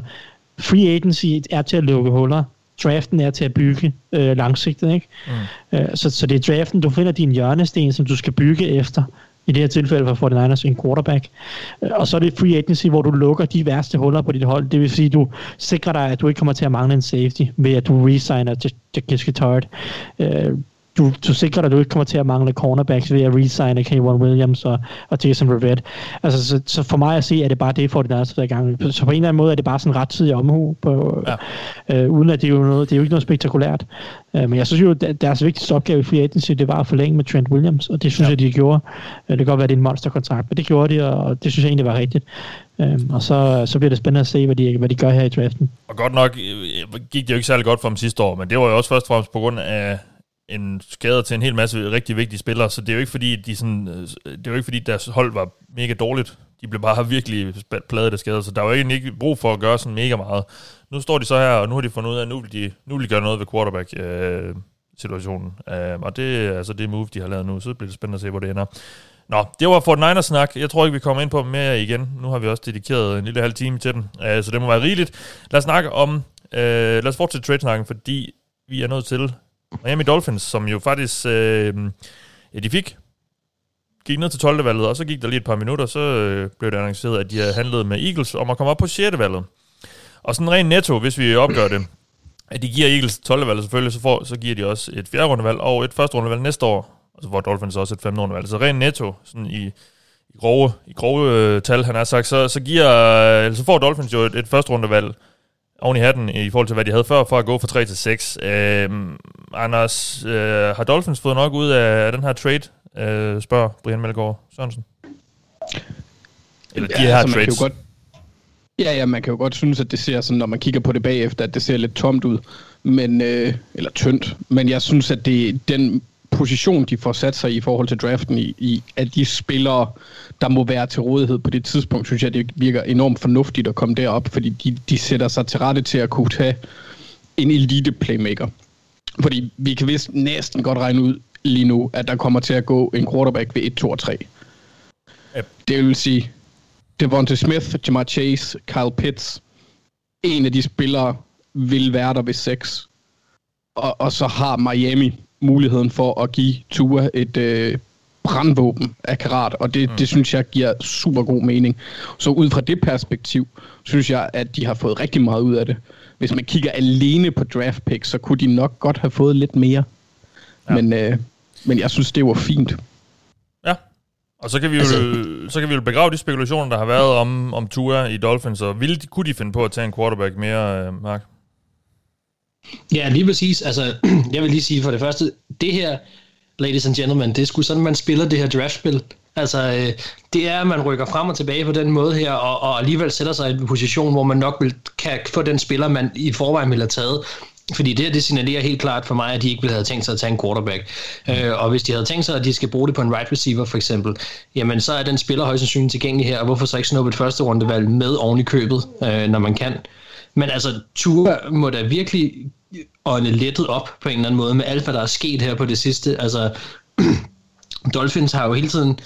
free agency er til at lukke huller draften er til at bygge øh, langsigtet. Ikke? Mm. Øh, så, så det er draften, du finder din hjørnesten, som du skal bygge efter. I det her tilfælde for 49ers en quarterback. Øh, og så er det free agency, hvor du lukker de værste huller på dit hold. Det vil sige, at du sikrer dig, at du ikke kommer til at mangle en safety, ved at du resigner Jacques Guitart. Du, du sikrer dig, at du ikke kommer til at mangle cornerbacks ved at resigne K1 Williams og, og Jason Rivett. Altså, så, så, for mig at se, er det bare det, for det der er i gang. Så på en eller anden måde er det bare sådan ret rettidig omhu, på, ja. øh, uden at det er, jo noget, det er jo ikke noget spektakulært. Øh, men jeg synes jo, at deres vigtigste opgave i free agency, det var at forlænge med Trent Williams, og det synes ja. jeg, de gjorde. Øh, det kan godt være, at det er en monsterkontrakt, men det gjorde de, og det synes jeg egentlig var rigtigt. Øhm, og så, så bliver det spændende at se, hvad de, hvad de gør her i draften. Og godt nok øh, gik det jo ikke særlig godt for dem sidste år, men det var jo også først og fremmest på grund af en skade til en hel masse rigtig vigtige spillere, så det er jo ikke fordi, de sådan, øh, det er jo ikke fordi deres hold var mega dårligt. De blev bare virkelig pladet af skader, så der var egentlig ikke brug for at gøre sådan mega meget. Nu står de så her, og nu har de fundet ud af, at nu vil de, nu vil de gøre noget ved quarterback øh, situationen. Øh, og det er altså det move, de har lavet nu, så bliver det spændende at se, hvor det ender. Nå, det var for Niners snak. Jeg tror ikke, vi kommer ind på mere igen. Nu har vi også dedikeret en lille halv time til den, øh, så det må være rigeligt. Lad os snakke om, øh, lad os fortsætte trade-snakken, fordi vi er nødt til Miami Dolphins, som jo faktisk, øh, ja, de fik, gik ned til 12. valget, og så gik der lige et par minutter, så øh, blev det annonceret, at de havde handlet med Eagles om at komme op på 6. valget. Og sådan rent netto, hvis vi opgør det, at de giver Eagles 12. valget selvfølgelig, så, får, så giver de også et 4. rundevalg og et første rundevalg næste år, og så får Dolphins også et 5. rundevalg. Så rent netto, sådan i, i grove, i grove øh, tal, han har sagt, så, så, giver, øh, så får Dolphins jo et, et første rundevalg oven i hatten i forhold til, hvad de havde før, for at gå fra 3 til 6. Øh, Anders, øh, har Dolphins fået nok ud af, den her trade, øh, spørger Brian Melgaard Sørensen? Eller de ja, her altså, trades? godt, ja, ja, man kan jo godt synes, at det ser sådan, når man kigger på det bagefter, at det ser lidt tomt ud. Men, øh, eller tyndt. Men jeg synes, at det den position, de får sat sig i forhold til draften, i, i at de spillere, der må være til rådighed på det tidspunkt, synes jeg, det virker enormt fornuftigt at komme derop, fordi de, de sætter sig til rette til at kunne tage en elite playmaker. Fordi vi kan vist næsten godt regne ud lige nu, at der kommer til at gå en quarterback ved 1, 2 og 3. Yep. Det vil sige, Devonta Smith, Jamar Chase, Kyle Pitts, en af de spillere vil være der ved 6. Og, og så har Miami muligheden for at give Tua et øh, brandvåben af karat, og det, mm. det synes jeg giver super god mening. Så ud fra det perspektiv, synes jeg, at de har fået rigtig meget ud af det. Hvis man kigger alene på draft picks, så kunne de nok godt have fået lidt mere. Ja. Men, øh, men jeg synes, det var fint. Ja, og så kan vi jo, altså, så kan vi jo begrave de spekulationer, der har været om, om Tua i Dolphins, og ville kunne de finde på at tage en quarterback mere, øh, Mark? Ja, lige præcis. Altså, jeg vil lige sige for det første, det her, ladies and gentlemen, det er sgu sådan, man spiller det her draftspil. Altså, øh, det er, at man rykker frem og tilbage på den måde her, og, og alligevel sætter sig i en position, hvor man nok vil, kan få den spiller, man i forvejen ville have taget. Fordi det her, det signalerer helt klart for mig, at de ikke ville have tænkt sig at tage en quarterback. Mm. Øh, og hvis de havde tænkt sig, at de skal bruge det på en right receiver for eksempel, jamen så er den spiller højst sandsynligt tilgængelig her, og hvorfor så ikke snuppe et første rundevalg med oven i købet, øh, når man kan. Men altså, Tua må da virkelig ånde lettet op på en eller anden måde med alt, hvad der er sket her på det sidste. Altså, Dolphins har jo hele tiden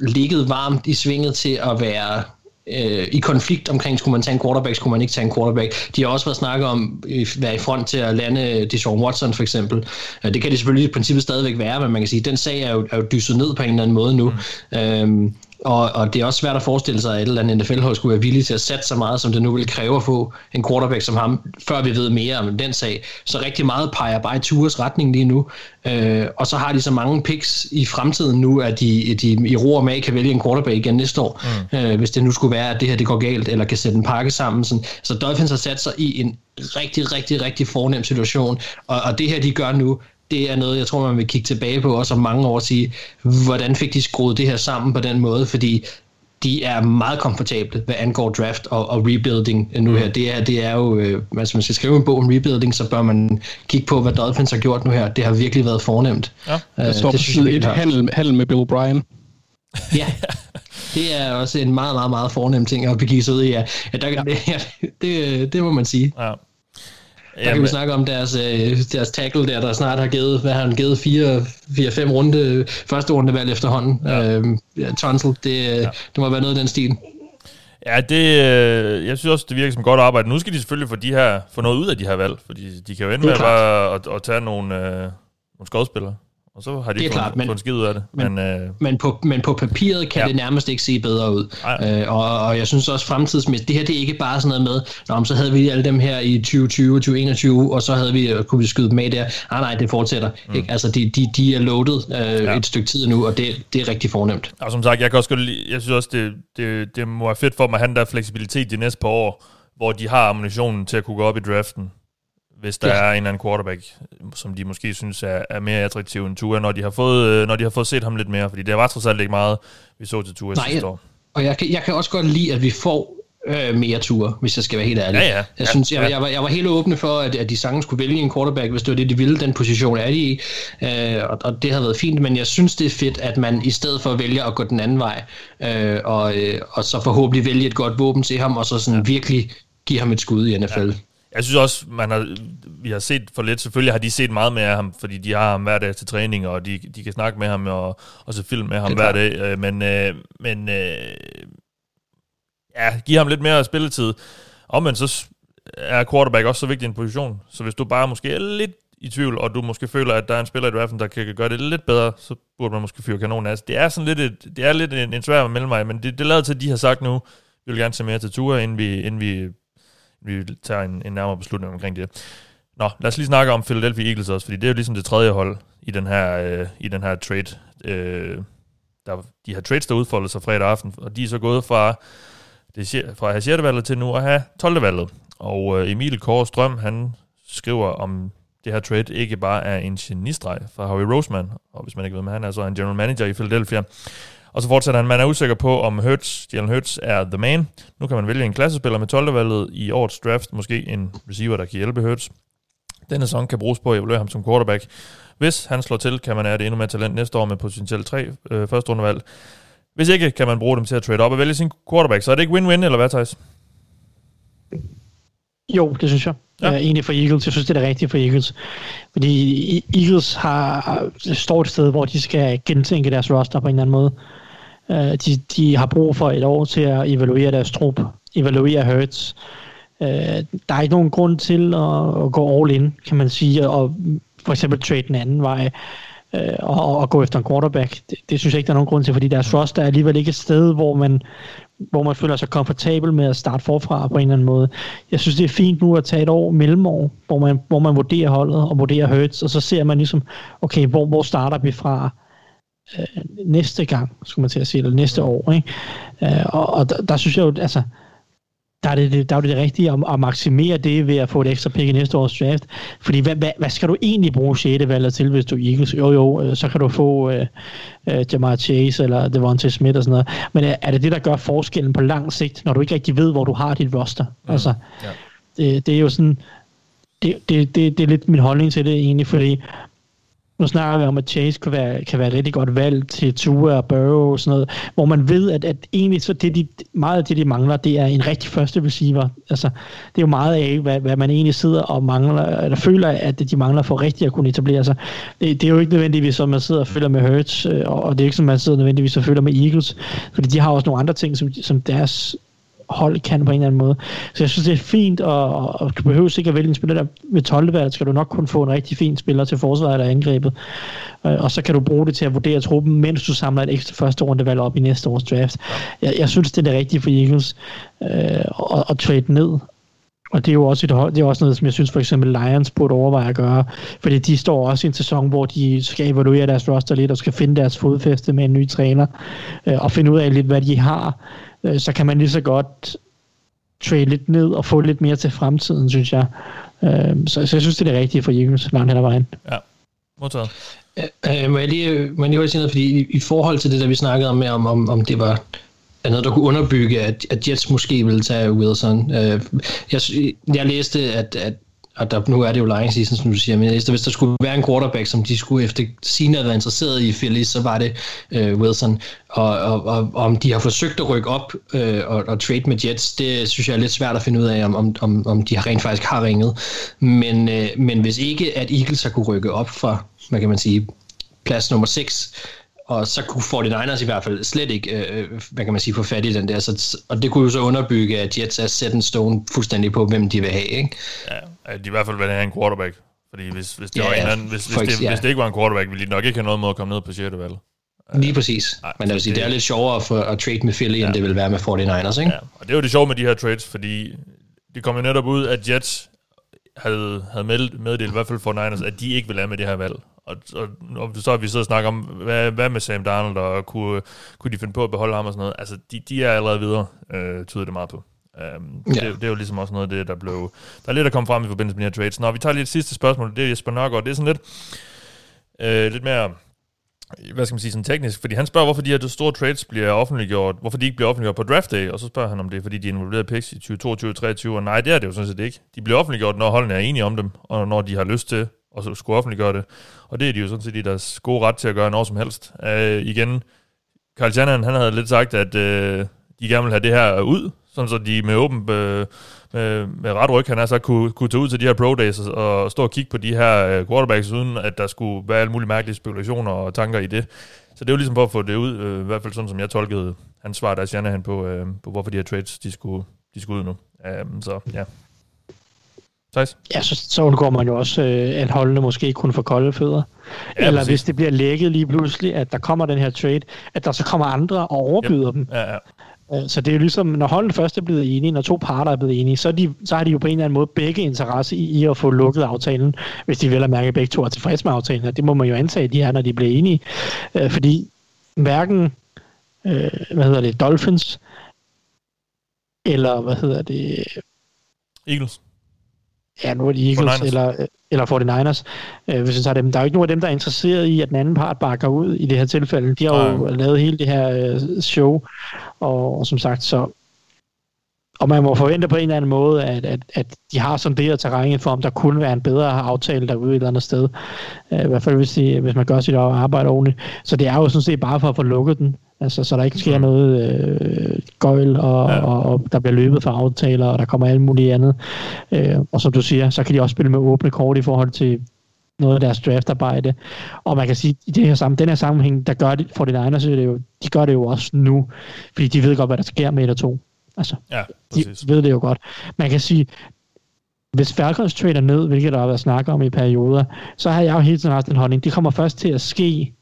ligget varmt i svinget til at være øh, i konflikt omkring, skulle man tage en quarterback, skulle man ikke tage en quarterback. De har også været snakket om at være i front til at lande Deshaun Watson for eksempel. Øh, det kan de selvfølgelig i princippet stadigvæk være, men man kan sige, at den sag er jo, er jo dysset ned på en eller anden måde nu. Mm. Øhm, og, og det er også svært at forestille sig, at et eller andet NFL-hold skulle være villig til at sætte så meget, som det nu vil kræve at få en quarterback som ham, før vi ved mere om den sag. Så rigtig meget peger bare i Tours retning lige nu. Øh, og så har de så mange picks i fremtiden nu, at de, de i ro og mag kan vælge en quarterback igen næste år, mm. øh, hvis det nu skulle være, at det her det går galt, eller kan sætte en pakke sammen. Sådan. Så Dolphins har sat sig i en rigtig, rigtig, rigtig fornem situation, og, og det her, de gør nu, det er noget, jeg tror, man vil kigge tilbage på også om mange år og sige, hvordan fik de skruet det her sammen på den måde, fordi de er meget komfortable, hvad angår draft og, og rebuilding nu her. Det er, det er jo, øh, altså man skal skrive en bog om rebuilding, så bør man kigge på, hvad Dolphins har gjort nu her. Det har virkelig været fornemt. Ja, øh, der står det, på side et handel, handel med Bill O'Brien. ja, det er også en meget, meget, meget fornem ting at begive sig ud i. Ja. Ja, der, ja. Det, det, det må man sige. Ja. Der Jamen. kan vi snakke om deres, øh, deres tackle der, der snart har givet, hvad har han givet, 4-5 runde, første runde valg efterhånden. Ja. Øhm, ja, Tonsel, det, ja. det må være noget af den stil. Ja, det, øh, jeg synes også, det virker som godt arbejde. Nu skal de selvfølgelig få, de her, få noget ud af de her valg, fordi de kan jo ende med bare at, at tage nogle, øh, nogle skodspillere. Og så har de det er klart, men, fået skid ud af det. Men, men, øh, men, på, men på papiret kan ja. det nærmest ikke se bedre ud. Øh, og, og jeg synes også fremtidsmæssigt, det her det er ikke bare sådan noget med, Nå, så havde vi alle dem her i 2020 og 2021, og så havde vi, kunne vi skyde dem med der. Ah, nej, det fortsætter. Mm. Ikke? Altså, de, de, de er loaded øh, ja. et stykke tid nu, og det, det er rigtig fornemt. Og som sagt, jeg, kan også godt lide, jeg synes også, det, det, det må være fedt for mig at have den der fleksibilitet de næste par år, hvor de har ammunitionen til at kunne gå op i draften hvis der ja. er en eller anden quarterback, som de måske synes er, er mere attraktiv end Tua, når de har fået, øh, når de har fået set ham lidt mere, fordi det var trods alt ikke meget, vi så til Tua Nej, sidste år. Og jeg kan, jeg kan også godt lide, at vi får øh, mere ture, hvis jeg skal være helt ærlig. Ja, ja. Jeg, synes, jeg, jeg, var, jeg var helt åbne for, at, at de sagtens skulle vælge en quarterback, hvis det var det, de ville. Den position er de i, øh, og, og det har været fint, men jeg synes, det er fedt, at man i stedet for vælger at gå den anden vej, øh, og, øh, og så forhåbentlig vælge et godt våben til ham, og så sådan ja. virkelig give ham et skud i NFL. Ja. Jeg synes også, man har, vi har set for lidt. Selvfølgelig har de set meget mere af ham, fordi de har ham hver dag til træning, og de, de kan snakke med ham og, og så film med ham hver dag. Øh, men, øh, men øh, ja, give ham lidt mere spilletid. men så er quarterback også så vigtig en position. Så hvis du bare måske er lidt i tvivl, og du måske føler, at der er en spiller i draften, der kan gøre det lidt bedre, så burde man måske fyre kanonen af. Det er sådan lidt, et, det er lidt en, en svær mellemvej, men det, det lader til, at de har sagt nu, vi vil gerne se mere til ture, inden vi, inden vi vi tager en, en nærmere beslutning omkring det. Nå, lad os lige snakke om Philadelphia Eagles også, fordi det er jo ligesom det tredje hold i den her, øh, i den her trade. Øh, der, de har trades, der udfoldet sig fredag aften, og de er så gået fra, det, fra at have 6. valget til nu at have 12. valget. Og øh, Emil Kåre Strøm, han skriver om det her trade ikke bare er en genistreg fra Harry Roseman, og hvis man ikke ved, med, han er, så en general manager i Philadelphia. Og så fortsætter han, man er usikker på, om Hurts, Jalen Hurts er the man. Nu kan man vælge en klassespiller med 12. valget i årets draft, måske en receiver, der kan hjælpe Hurts. Denne sæson kan bruges på at evaluere ham som quarterback. Hvis han slår til, kan man have det endnu mere talent næste år med potentielt tre øh, første rundevalg. Hvis ikke, kan man bruge dem til at trade op og vælge sin quarterback. Så er det ikke win-win, eller hvad, Thijs? Jo, det synes jeg. Ja. Uh, egentlig for Eagles. Jeg synes, det er det rigtige for Eagles. Fordi Eagles har, står et sted, hvor de skal gentænke deres roster på en eller anden måde. Uh, de, de har brug for et år til at evaluere deres trup, evaluere Hurts. Uh, øh, der er ikke nogen grund til at, at gå all in, kan man sige, og for eksempel trade den anden vej uh, og, og gå efter en quarterback. Det, det synes jeg ikke, der er nogen grund til, fordi deres roster er alligevel ikke et sted, hvor man, hvor man føler sig komfortabel med at starte forfra på en eller anden måde. Jeg synes, det er fint nu at tage et år mellemår, hvor man, hvor man vurderer holdet og vurderer Hurts, og så ser man ligesom, okay, hvor, hvor starter vi fra? Øh, næste gang, skulle man til at sige, eller næste år. Ikke? Øh, og, og der, der synes jeg jo, altså, der er det, der er det, det rigtige at, at maksimere det ved at få et ekstra pick i næste års draft. Fordi hvad, hvad, hvad skal du egentlig bruge 6. valget til, hvis du Eagles? Jo jo, øh, så kan du få uh, uh, Jamar Chase eller Devontae Smith og sådan noget. Men er, er det det, der gør forskellen på lang sigt, når du ikke rigtig ved, hvor du har dit roster? Mm. Altså, ja. det, det er jo sådan, det, det, det, det er lidt min holdning til det egentlig, fordi nu snakker vi om, at Chase kan være, kan være et rigtig godt valg til Tua og Burrow og sådan noget, hvor man ved, at, at egentlig så det, de, meget af det, de mangler, det er en rigtig første receiver. Altså, det er jo meget af, hvad, hvad man egentlig sidder og mangler, eller føler, at de mangler for rigtig at kunne etablere sig. Det, det er jo ikke nødvendigvis, som man sidder og føler med Hurts, øh, og det er ikke som man sidder nødvendigvis og føler med Eagles, fordi de har også nogle andre ting, som, som deres hold kan på en eller anden måde. Så jeg synes, det er fint, og, og du behøver ikke at vælge en spiller, der ved 12. valg, skal du nok kun få en rigtig fin spiller til forsvaret eller angrebet. Og så kan du bruge det til at vurdere truppen, mens du samler et ekstra første rundevalg op i næste års draft. Jeg, jeg synes, det er det rigtige for Eagles øh, at, at trade ned. Og det er jo også, et, det er også noget, som jeg synes for eksempel Lions burde overveje at gøre, fordi de står også i en sæson, hvor de skal evaluere deres roster lidt og skal finde deres fodfæste med en ny træner øh, og finde ud af lidt, hvad de har. Øh, så kan man lige så godt trade lidt ned og få lidt mere til fremtiden, synes jeg. Øh, så, så jeg synes, det er det rigtige for Eagles langt hen ad vejen. Ja, modtaget. Øh, må jeg lige, må jeg lige sige noget, fordi i, i forhold til det, der vi snakkede om, med, om, om, om det var noget, der kunne underbygge, at, at Jets måske ville tage Wilson. Øh, jeg, jeg læste, at, at og der, nu er det jo lying season, som du siger, men hvis der skulle være en quarterback, som de skulle efter sine være interesseret i Philly, så var det øh, Wilson. Og, og, og, om de har forsøgt at rykke op øh, og, og trade med Jets, det synes jeg er lidt svært at finde ud af, om, om, om de rent faktisk har ringet. Men, øh, men hvis ikke, at Eagles har kunne rykke op fra, hvad kan man sige, plads nummer 6, og så kunne 49ers i hvert fald slet ikke, øh, hvad kan man sige, få fat i den der. Så, og det kunne jo så underbygge, at Jets er set en stone fuldstændig på, hvem de vil have, ikke? Ja, de i hvert fald vil have en quarterback. Fordi hvis, hvis, det, Ja, var en anden, hvis, hvis, det, ja. hvis det ikke var en quarterback, ville de nok ikke have noget med at komme ned på 6. valg. Lige præcis. Nej, Men jeg vil sige, det- det er lidt sjovere for at trade med Philly, ja. end det vil være med 49ers, ikke? Ja, og det er jo det sjove med de her trades, fordi det kom jo netop ud, at Jets havde, havde meldt, meddelt, i hvert fald for Niners, at de ikke ville have med det her valg. Og, og, og så har vi siddet og snakket om, hvad, hvad med Sam Darnold, og kunne, kunne de finde på at beholde ham og sådan noget. Altså, de, de er allerede videre, øh, tyder det meget på. Um, Ja. det, det, er jo ligesom også noget af det, der blev... Der er lidt, der kom frem i forbindelse med de her trades. Nå, vi tager lige et sidste spørgsmål. Det er Jesper Nørgaard. Det er sådan lidt, øh, lidt mere hvad skal man sige, sådan teknisk, fordi han spørger, hvorfor de her store trades bliver offentliggjort, hvorfor de ikke bliver offentliggjort på draft day, og så spørger han om det, er, fordi de er involveret i picks i 2022 og 2023, og nej, det er det jo sådan set ikke. De bliver offentliggjort, når holdene er enige om dem, og når de har lyst til og så skulle offentliggøre det, og det er de jo sådan set i deres gode ret til at gøre når som helst. Øh, igen, Carl Shannon, han havde lidt sagt, at øh, de gerne vil have det her ud, sådan så de med åben øh, med, med ret ryg, han har sagt, kunne, kunne tage ud til de her pro days og, og stå og kigge på de her øh, quarterbacks, uden at der skulle være alle mulige mærkelige spekulationer og tanker i det. Så det er jo ligesom for at få det ud, øh, i hvert fald sådan som jeg tolkede hans svar, der Shanahan på, øh, på hvorfor de her trades, de skulle, de skulle ud nu. Um, så ja. Thijs? Ja, så, så undgår man jo også, øh, at holdene måske kun får kolde fødder. Ja, Eller præcis. hvis det bliver lækket lige pludselig, at der kommer den her trade, at der så kommer andre og overbyder dem. Ja, ja. Øh, Så det er jo ligesom, når holdene først er blevet enige, når to parter er blevet enige, så, er de, så har de jo på en eller anden måde begge interesse i, i at få lukket aftalen, hvis de vel at mærke, at begge to er tilfredse med aftalen. Og det må man jo antage, de er, når de bliver enige. Øh, Fordi hverken, øh, hvad hedder det, Dolphins, eller hvad hedder det, Eagles. Ja, nu er det Eagles 49ers. eller, eller 49ers. Øh, hvis jeg tager dem. Der er jo ikke nogen af dem, der er interesseret i, at den anden part bakker ud i det her tilfælde. De har jo Nej. lavet hele det her øh, show, og, og som sagt, så og man må forvente på en eller anden måde, at, at, at de har sonderet terrænet for, om der kunne være en bedre aftale derude et eller andet sted. Øh, I hvert fald, hvis, de, hvis man gør sit arbejde ordentligt. Så det er jo sådan set bare for at få lukket den. Altså, så der ikke sker noget øh, gøjl, og, Ja. og, og der bliver løbet for aftaler, og der kommer alt muligt andet. Øh, og som du siger, så kan de også spille med åbne kort i forhold til noget af deres draftarbejde. Og man kan sige, i det her sammen, den her sammenhæng, der gør de, for de Niners, det jo, de gør det jo også nu, fordi de ved godt, hvad der sker med et og to. Altså, Ja, de præcis. ved det jo godt. Man kan sige, hvis Falcons trader ned, hvilket der har været snak om i perioder, så har jeg jo hele tiden haft en holdning. Det kommer først til at ske,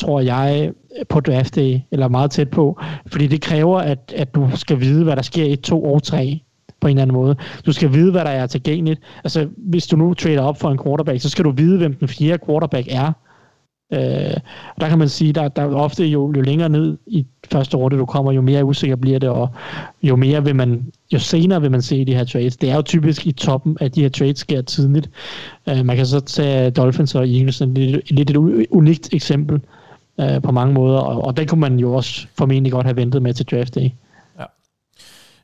tror jeg, på draft day, eller meget tæt på, fordi det kræver, at, at du skal vide, hvad der sker i to og tre på en eller anden måde. Du skal vide, hvad der er tilgængeligt. Altså, hvis du nu trader op for en quarterback, så skal du vide, hvem den fjerde quarterback er. Øh, der kan man sige, der, der er ofte jo, jo længere ned i første runde du kommer, jo mere usikker bliver det, og jo mere vil man, jo senere vil man se de her trades. Det er jo typisk i toppen, at de her trades sker tidligt. Øh, man kan så tage Dolphins og Eagles, som lidt, lidt et unikt eksempel øh, på mange måder, og, og den kunne man jo også formentlig godt have ventet med til draft day.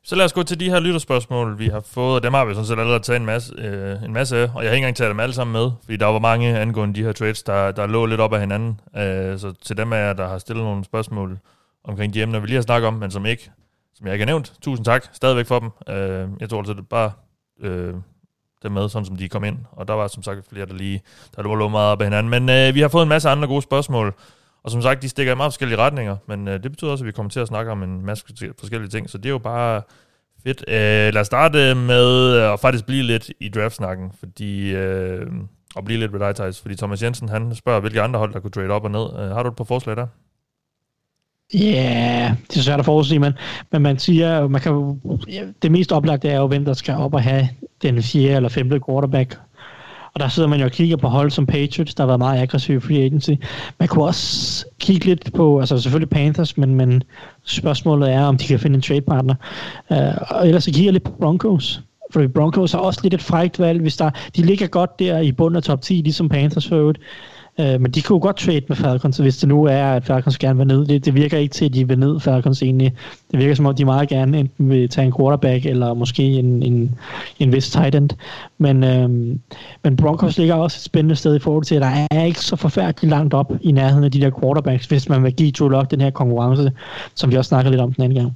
Så lad os gå til de her lytterspørgsmål, vi har fået, og dem har vi sådan set allerede taget en masse, øh, en masse af, og jeg har ikke engang taget dem alle sammen med, fordi der var mange angående de her trades, der, der lå lidt op af hinanden. Øh, så til dem af jer, der har stillet nogle spørgsmål omkring de emner, vi lige har snakket om, men som ikke, som jeg ikke har nævnt, tusind tak stadigvæk for dem. Øh, jeg tror altså, det bare øh, dem med, sådan som de kom ind, og der var som sagt flere, der lige, der lå meget op af hinanden. Men øh, vi har fået en masse andre gode spørgsmål, og som sagt, de stikker i meget forskellige retninger, men øh, det betyder også, at vi kommer til at snakke om en masse forskellige ting, så det er jo bare Fedt. Øh, lad os starte med øh, at faktisk blive lidt i draftsnakken, fordi, Øh, og blive lidt ved dig, Thijs, fordi Thomas Jensen, han spørger, hvilke andre hold, der kunne trade op og ned. Uh, har du et par forslag der? Ja, yeah, det er svært at forudsige, men, men man siger, man kan, det mest oplagte er jo, hvem der skal op og have den fjerde eller femte quarterback. Og der sidder man jo og kigger på hold som Patriots, der har været meget aggressive free agency. Man kunne også kigge lidt på, altså selvfølgelig Panthers, men, men spørgsmålet er, om de kan finde en trade partner. Uh, og ellers så kigger jeg lidt på Broncos. For Broncos har også lidt et frækt valg, hvis der, de ligger godt der i bunden af top 10, ligesom Panthers for øvrigt. Øh, men de kunne godt trade med Falcons, hvis det nu er, at Falcons gerne vil ned. Det, det virker ikke til, at de vil ned Falcons egentlig. Det virker som om, de meget gerne enten vil tage en quarterback, eller måske en, en, en vis tight end. Men, øh, men Broncos ligger også et spændende sted i forhold til, at der er ikke så forfærdeligt langt op i nærheden af de der quarterbacks, hvis man vil give Drew Lock den her konkurrence, som vi også snakkede lidt om den anden gang.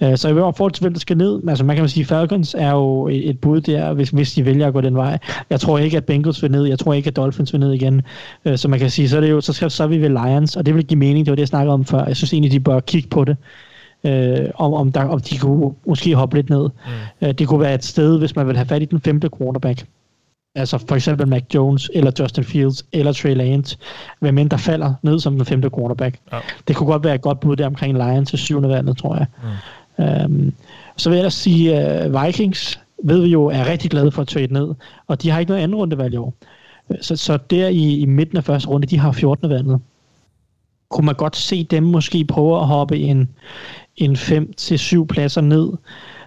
Øh, så i forhold til, hvem der skal ned, altså man kan sige, Falcons er jo et, et bud der, hvis, hvis de vælger at gå den vej. Jeg tror ikke, at Bengals vil ned, jeg tror ikke, at Dolphins vil ned igen. Øh, så man kan sige, så er, det jo, så, skal, så er vi ved Lions, og det vil give mening, det var det, jeg snakkede om før. Jeg synes egentlig, de bør kigge på det. Øh, om, om, der, om de kunne måske hoppe lidt ned. Mm. Øh, det kunne være et sted, hvis man vil have fat i den femte quarterback. Altså for eksempel Mac Jones, eller Justin Fields, eller Trey Lance, hvem end der falder ned som den femte quarterback. Ja. Det kunne godt være et godt bud der omkring Lions til syvende valget, tror jeg. Mm. Øhm, så vil jeg ellers sige, uh, Vikings ved vi jo er rigtig glade for at trade ned, og de har ikke noget andet rundevalg i år. Så, så der i, i midten af første runde, de har 14. vandet. Kunne man godt se dem måske prøve at hoppe en, en 5-7 pladser ned.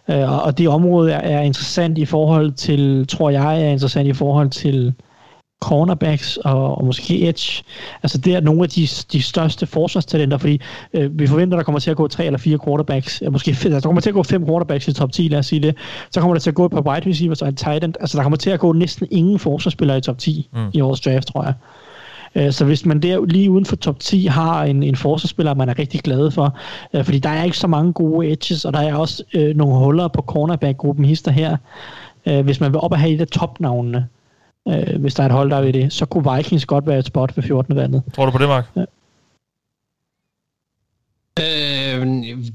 Uh, og det område er, er interessant i forhold til, tror jeg, er interessant i forhold til cornerbacks og, og måske edge. Altså det er nogle af de, de største forsvarstalenter, fordi øh, vi forventer, der kommer til at gå tre eller fire quarterbacks, øh, måske fem, altså, der kommer til at gå fem quarterbacks i top 10, lad os sige det. Så kommer der til at gå et par wide receivers og en tight end. Altså der kommer til at gå næsten ingen forsvarsspillere i top 10 mm. i årets draft, tror jeg. Øh, så hvis man der lige uden for top 10 har en, en forsvarsspiller, man er rigtig glad for, øh, fordi der er ikke så mange gode edges, og der er også øh, nogle huller på cornerback-gruppen hister her. Øh, hvis man vil op og have et af topnavnene, øh, hvis der er et hold, der ved det, så kunne Vikings godt være et spot ved 14. vandet. Tror du på det, Mark? Ja. Øh,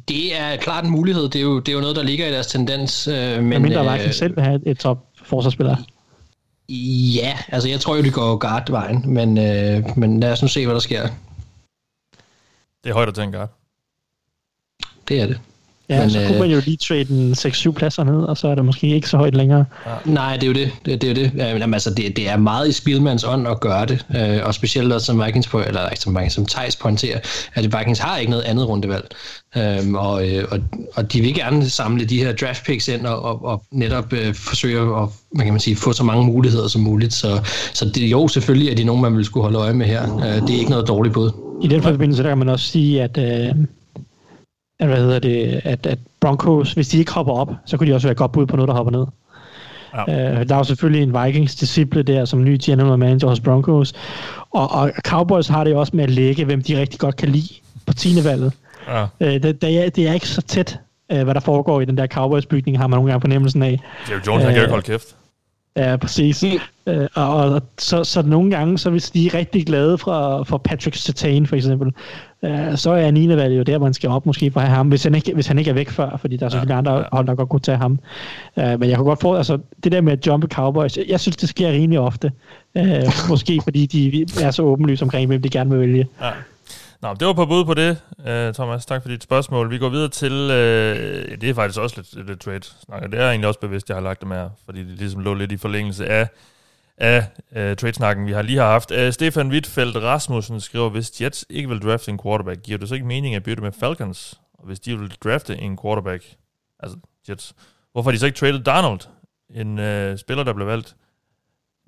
det er klart en mulighed. Det er, jo, det er jo noget, der ligger i deres tendens. Øh, men mindre Vikings øh, selv vil have et top forsvarsspiller. Ja, altså jeg tror jo, det går guard-vejen, men, øh, men lad os nu se, hvad der sker. Det er højt at tage en guard. Det er det. Ja, men, så kunne øh, man jo lige trade en 6-7 pladser ned, og så er det måske ikke så højt længere. Nej, det er jo det. Det, det er jo det. Jamen, altså, det, det er meget i Spielmans ånd at gøre det, øh, og specielt også som Vikings, på, eller ikke som Vikings, som Thijs pointerer, at Vikings har ikke noget andet rundevalg. Øhm, og, øh, og, og de vil gerne samle de her draft picks ind og, og, og netop øh, forsøge at hvad kan man sige, få så mange muligheder som muligt. Så, så det, jo, selvfølgelig er de nogen, man vil skulle holde øje med her. Øh, det er ikke noget dårligt bud. I den forbindelse der kan man også sige, at øh, at, hvad hedder det, at, at Broncos, hvis de ikke hopper op, så kunne de også være godt bud på noget, der hopper ned. Ja. Uh, der er jo selvfølgelig en Vikings-disciple der, som ny general manager hos Broncos. Og, og Cowboys har det jo også med at lægge, hvem de rigtig godt kan lide på 10. valget. Ja. Uh, det, det, er, det er ikke så tæt, uh, hvad der foregår i den der Cowboys-bygning, har man nogle gange fornemmelsen af. Jerry Jones, uh, han kan ikke holde kæft. Ja, præcis. Øh, og, og så, så nogle gange, så hvis de er rigtig glade for, for Patrick Sertain for eksempel, øh, så er Nina jo der, man skal op måske for at have ham, hvis han ikke, hvis han ikke er væk før, fordi der er selvfølgelig ja, andre ja. hold, der godt kunne tage ham. Øh, men jeg kan godt få, altså det der med at jumpe Cowboys, jeg, jeg synes, det sker rimelig ofte. Øh, måske fordi de er så åbenlyse omkring, hvem de gerne vil vælge. Ja. Nå, det var på bud på det, uh, Thomas. Tak for dit spørgsmål. Vi går videre til, uh, det er faktisk også lidt, lidt trade-snak, Det er egentlig også bevidst, jeg har lagt det med fordi det ligesom lå lidt i forlængelse af, af uh, trade-snakken, vi har lige har haft. Uh, Stefan Wittfeldt Rasmussen skriver, hvis Jets ikke vil drafte en quarterback, giver det så ikke mening at bytte med Falcons? Og hvis de vil drafte en quarterback, altså Jets, hvorfor har de så ikke traded Donald? En uh, spiller, der blev valgt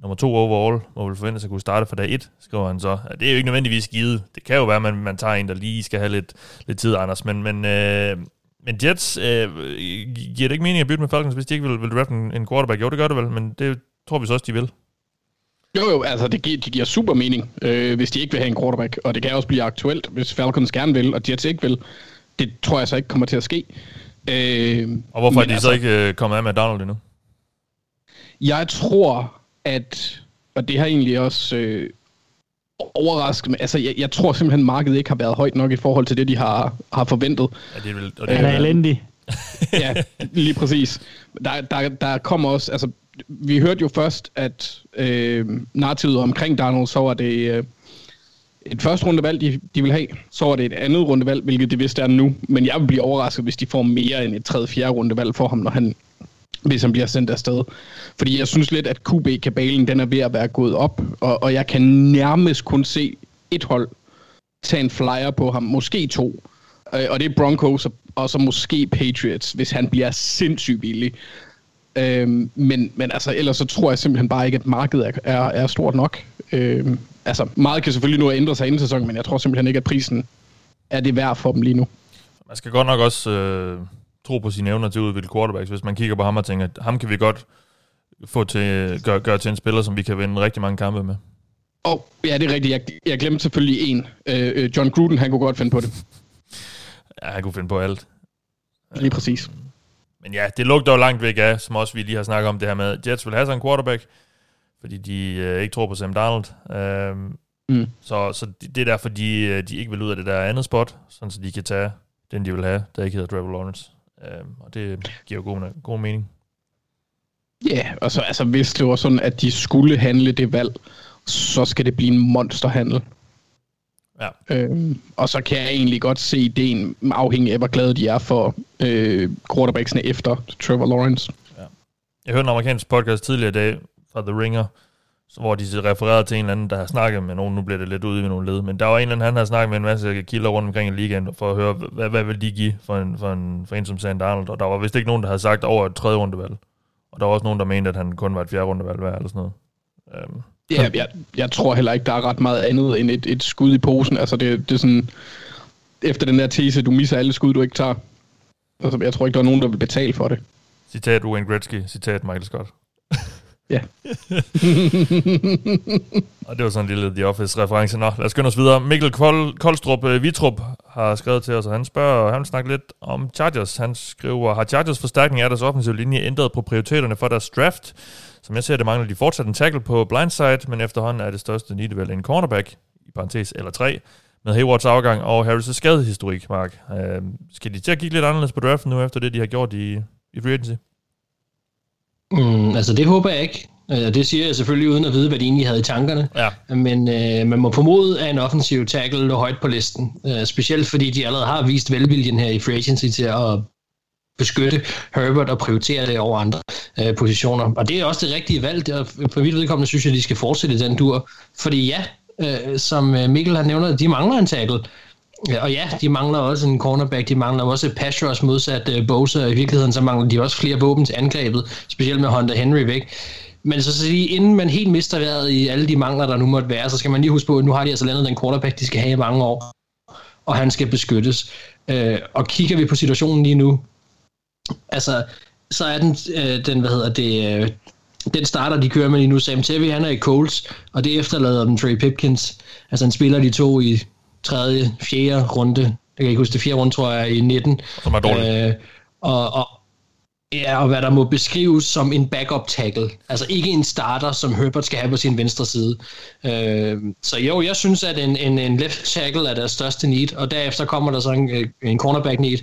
nummer to overall, må vel forvente sig at kunne starte fra dag et, skriver han så. Det er jo ikke nødvendigvis givet. Det kan jo være, at man, man tager en, der lige skal have lidt, lidt tid, Anders. Men, men, øh, men Jets, øh, giver det ikke mening at bytte med Falcons, hvis de ikke vil, vil drafte en, en quarterback? Jo, det gør det vel, men det tror vi så også, de vil. Jo, jo, altså det giver, det giver super mening, øh, hvis de ikke vil have en quarterback. Og det kan også blive aktuelt, hvis Falcons gerne vil, og Jets ikke vil. Det tror jeg så ikke kommer til at ske. Øh, og hvorfor er de altså, så ikke øh, kommet af med Donald endnu? Jeg tror, at, og det har egentlig også øh, overrasket mig, altså jeg, jeg tror simpelthen, markedet ikke har været højt nok i forhold til det, de har, har forventet. Ja, det er vel, og det er elendig. ja, lige præcis. Der, der, der kommer også, altså, vi hørte jo først, at øh, narrativet omkring Donald, så var det øh, et første rundevalg, de, de vil have. Så var det et andet rundevalg, hvilket det vist er nu. Men jeg vil blive overrasket, hvis de får mere end et tredje, fjerde rundevalg for ham, når han, hvis han bliver sendt afsted. Fordi jeg synes lidt, at QB-kabalen den er ved at være gået op, og, og jeg kan nærmest kun se et hold tage en flyer på ham, måske to. Øh, og det er Broncos og, og så måske Patriots, hvis han bliver sindssygt billig. Øhm, men, men altså, ellers så tror jeg simpelthen bare ikke, at markedet er, er, er stort nok. Øhm, altså, meget kan selvfølgelig nu ændre sig inden sæsonen, men jeg tror simpelthen ikke, at prisen er det værd for dem lige nu. Man skal godt nok også øh, tro på sine evner til at udvikle quarterbacks. Hvis man kigger på ham og tænker, at ham kan vi godt få til, gøre, gøre til en spiller, som vi kan vinde rigtig mange kampe med. Åh, oh, ja, det er rigtigt. Jeg, jeg glemte selvfølgelig en. Øh, øh, John Gruden, han kunne godt finde på det. Ja, han kunne finde på alt. Lige præcis. Men ja, det lugter jo langt væk af, som også vi lige har snakket om det her med, Jets vil have sig en quarterback, fordi de øh, ikke tror på Sam Darnold. Øhm, mm. Så, så det er derfor, de, øh, de ikke vil ud af det der andet spot, sådan så de kan tage den, de vil have, der ikke hedder Trevor Lawrence. Øhm, og det giver god, god mening. Ja, yeah, og så altså, hvis det var sådan, at de skulle handle det valg, så skal det blive en monsterhandel. Ja. Øhm, og så kan jeg egentlig godt se ideen, afhængig af hvor glade de er for øh, quarterbacksene efter Trevor Lawrence. Ja. Jeg hørte en amerikansk podcast tidligere i dag fra The Ringer, hvor de refererede til en eller anden, der har snakket med nogen, nu bliver det lidt ude i nogle led, men der var en eller anden, han har snakket med en masse kilder rundt omkring i ligaen, for at høre, hvad, hvad vil de give for en, for, en, for en som Sand Arnold, og der var vist ikke nogen, der havde sagt over et tredje rundevalg. Og der var også nogen, der mente, at han kun var et fjerde rundevalg værd, eller sådan noget. Um, Ja, jeg, jeg tror heller ikke, der er ret meget andet end et, et skud i posen. Altså, det, det er sådan... Efter den der tese, du misser alle skud, du ikke tager. Altså, jeg tror ikke, der er nogen, der vil betale for det. Citat Wayne Gretzky, citat Michael Scott. Ja. og det var sådan en lille The Office-reference. Nå, lad os skynde os videre. Mikkel Kold, Koldstrup øh, Vitrup har skrevet til os, og han spørger, han vil snakke lidt om Chargers. Han skriver, har Chargers forstærkning af deres offensive linje ændret på prioriteterne for deres draft? Som jeg ser det, mangler de fortsat en tackle på blindside, men efterhånden er det største need vel en cornerback, i parentes eller tre, med Haywards afgang og Harris' skadehistorik, Mark. Øh, skal de til at kigge lidt anderledes på draften nu, efter det, de har gjort i, i free agency? Mm, altså, det håber jeg ikke. Øh, det siger jeg selvfølgelig uden at vide, hvad de egentlig havde i tankerne. Ja. Men øh, man må formode, at en offensiv tackle lå højt på listen. Øh, specielt fordi de allerede har vist velviljen her i free agency til at beskytte Herbert og prioritere det over andre øh, positioner. Og det er også det rigtige valg. Og for mit vedkommende synes jeg, at de skal fortsætte den dur. Fordi ja, øh, som øh, Mikkel har nævnt, de mangler en tackle. Ja, Og ja, de mangler også en cornerback, de mangler også et pass rush modsat øh, uh, Bosa, i virkeligheden så mangler de også flere våben til angrebet, specielt med Hunter Henry væk. Men så, så lige, inden man helt mister vejret i alle de mangler, der nu måtte være, så skal man lige huske på, at nu har de altså landet den quarterback, de skal have i mange år, og han skal beskyttes. Uh, og kigger vi på situationen lige nu, altså, så er den, uh, den hvad hedder det, uh, den starter, de kører med lige nu, Sam Tevi, han er i Coles, og det efterlader dem Trey Pipkins. Altså, han spiller de to i tredje, fjerde runde. Jeg kan ikke huske det, fjerde runde, tror jeg, i 19. Som er dårligt. Øh, og, og, ja, og hvad der må beskrives som en backup tackle. Altså ikke en starter, som Herbert skal have på sin venstre side. Øh, så jo, jeg synes, at en, en, en left tackle er deres største need, og derefter kommer der så en, en cornerback need,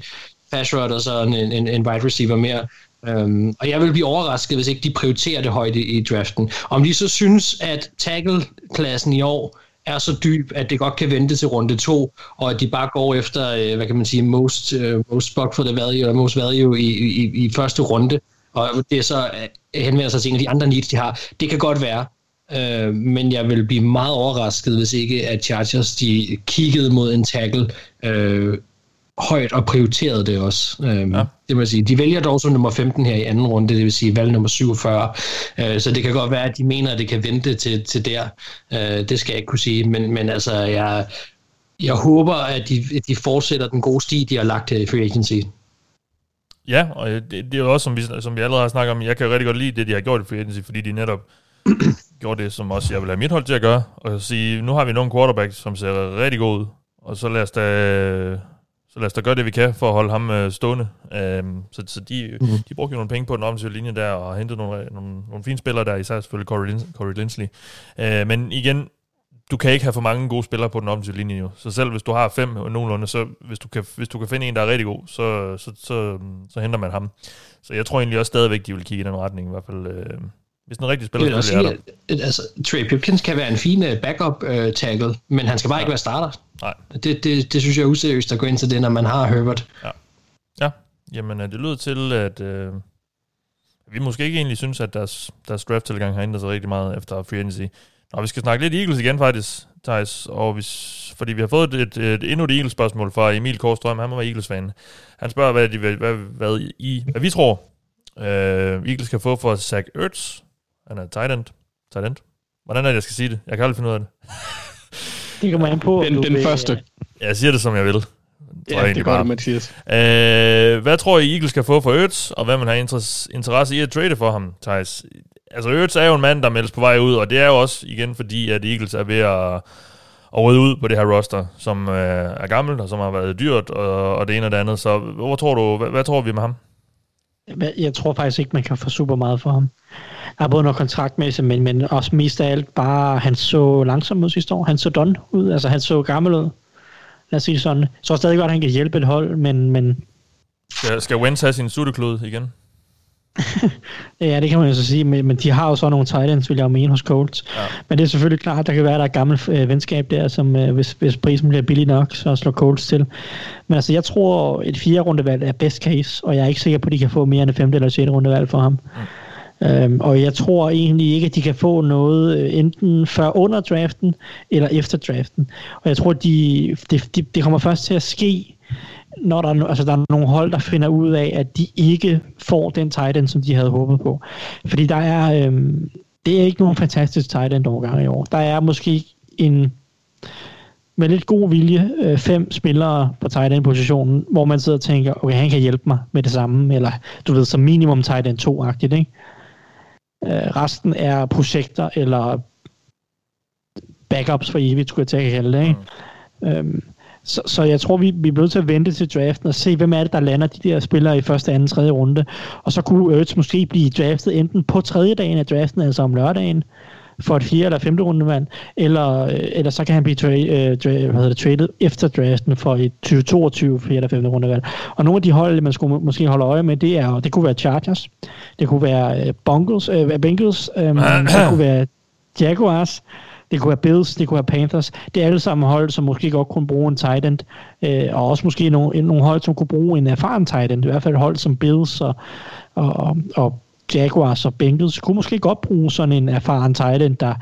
pass og så en, en, en wide receiver mere. Um, og jeg vil blive overrasket, hvis ikke de prioriterer det højt i, i draften. Om de så synes, at tackle-klassen i år er så dyb, at det godt kan vente til runde to, og at de bare går efter, øh, hvad kan man sige, most, øh, most buck for the value, eller most value i, i, i første runde, og det er så øh, henvender sig til en af de andre needs, de har. Det kan godt være, øh, men jeg vil blive meget overrasket, hvis ikke at Chargers de kiggede mod en tackle øh, højt og prioriterede det også. Øhm, ja. Det må jeg sige. De vælger dog som nummer 15 her i anden runde, det vil sige valg nummer 47. Øh, så det kan godt være, at de mener, at det kan vente til, til der. Øh, det skal jeg ikke kunne sige, men, men altså, jeg, jeg håber, at de, at de fortsætter den gode sti, de har lagt her i Free Agency. Ja, og det, det er jo også, som vi, som vi allerede har snakket om, jeg kan jo rigtig godt lide det, de har gjort i Free Agency, fordi de netop gjorde det, som også jeg vil have mit hold til at gøre, og sige, nu har vi nogle quarterback, som ser rigtig god ud, og så lad os da så lad os da gøre det, vi kan for at holde ham øh, stående. Øhm, så så de, mm-hmm. de brugte jo nogle penge på den offensive linje der, og hentet nogle, nogle, nogle fine spillere der, især selvfølgelig Corey, Lin- Corey Lindsley. Øh, men igen, du kan ikke have for mange gode spillere på den offensive linje jo. Så selv hvis du har fem nogenlunde, så hvis du kan, hvis du kan finde en, der er rigtig god, så, så, så, så henter man ham. Så jeg tror egentlig også stadigvæk, de vil kigge i den retning, i hvert fald. Øh, hvis den rigtige spiller sige, er at, altså, Trey Pipkins kan være en fin øh, backup uh, tackle, men han skal bare ikke være starter. Nej. Det, det, det synes jeg er useriøst at gå ind til det, når man har Herbert. Ja, jamen øh, det lyder til, at øh, vi måske ikke egentlig synes, at deres, deres draft-tilgang har ændret sig rigtig meget efter free agency. Nå, vi skal snakke lidt Eagles igen faktisk, Thijs, og hvis, fordi vi har fået et, et, et endnu et Eagles-spørgsmål fra Emil Korstrøm, han var Eagles-fan. Han spørger, hvad, de, vil- hvad, hvad, I, hvad vi tror, øh, Eagles kan få for Zach Ertz. Han er tight end. Tight end. Hvordan er det, jeg skal sige det? Jeg kan aldrig finde ud af det. Det kommer an på, Den, den vil- første. Jeg siger det, som jeg vil. Tror jeg Ja, egentlig det gør bare. du, Mathias. Øh, hvad tror I, Eagles skal få for Ertz, og hvad man har interesse, interesse i at trade for ham, Thijs? Altså, Ertz er jo en mand, der meldes på vej ud, og det er jo også igen fordi, at Eagles er ved at, at rydde ud på det her roster, som øh, er gammelt, og som har været dyrt, og, og det ene og det andet. Så hvor tror du, hvad, hvad tror vi med ham? Jeg tror faktisk ikke, man kan få super meget for ham. Der er både noget kontraktmæssigt, men, men også mest af alt bare, han så langsom ud sidste år. Han så don ud, altså han så gammel ud. Lad os sige sådan. Så stadig godt, at han kan hjælpe et hold, men, men Skal, skal Wentz have sin sutteklod igen? Ja, det kan man jo så sige. Men, men de har jo så nogle tight ends, vil jeg jo mene, hos Colts. Ja. Men det er selvfølgelig klart, der kan være, der er et gammelt øh, venskab der, som øh, hvis, hvis prisen bliver billig nok, så slår Colts til. Men altså, jeg tror, et fjerde rundevalg er best case, og jeg er ikke sikker på, at de kan få mere end et femte eller sjette rundevalg for ham. Mm. Øhm, og jeg tror egentlig ikke, at de kan få noget øh, enten før under draften eller efter draften. Og jeg tror, de, det de, de kommer først til at ske, når der, er altså, der er nogle hold, der finder ud af, at de ikke får den tight end, som de havde håbet på. Fordi der er, øhm, det er ikke nogen fantastisk tight end overgang i år. Der er måske en med lidt god vilje øh, fem spillere på tight end positionen, hvor man sidder og tænker, okay, han kan hjælpe mig med det samme, eller du ved, som minimum tight end 2-agtigt, ikke? Øh, resten er projekter eller backups for evigt, skulle jeg til at kalde det, ikke? Mm. Øhm, så, så jeg tror, vi, vi er nødt til at vente til draften og se, hvem er det, der lander de der spillere i første, anden, tredje runde. Og så kunne Ertz måske blive draftet enten på tredje dagen af draften, altså om lørdagen, for et fjerde eller femte rundemand, eller, øh, eller så kan han blive tra- øh, tra- hvad hedder det, traded efter draften for et 2022 fjerde eller femte rundevalg. Og nogle af de hold, man skulle må- måske holde øje med, det er, det kunne være Chargers, det kunne være øh, Bungles, øh, Bengals, øh, det kunne være Jaguars, det kunne være Bills, det kunne være Panthers. Det er alle sammen hold, som måske godt kunne bruge en tight end, øh, og også måske nogle, nogle hold, som kunne bruge en erfaren tight end. I hvert fald hold som Bills og, og, og, Jaguars og Bengals kunne måske godt bruge sådan en erfaren tight end, der,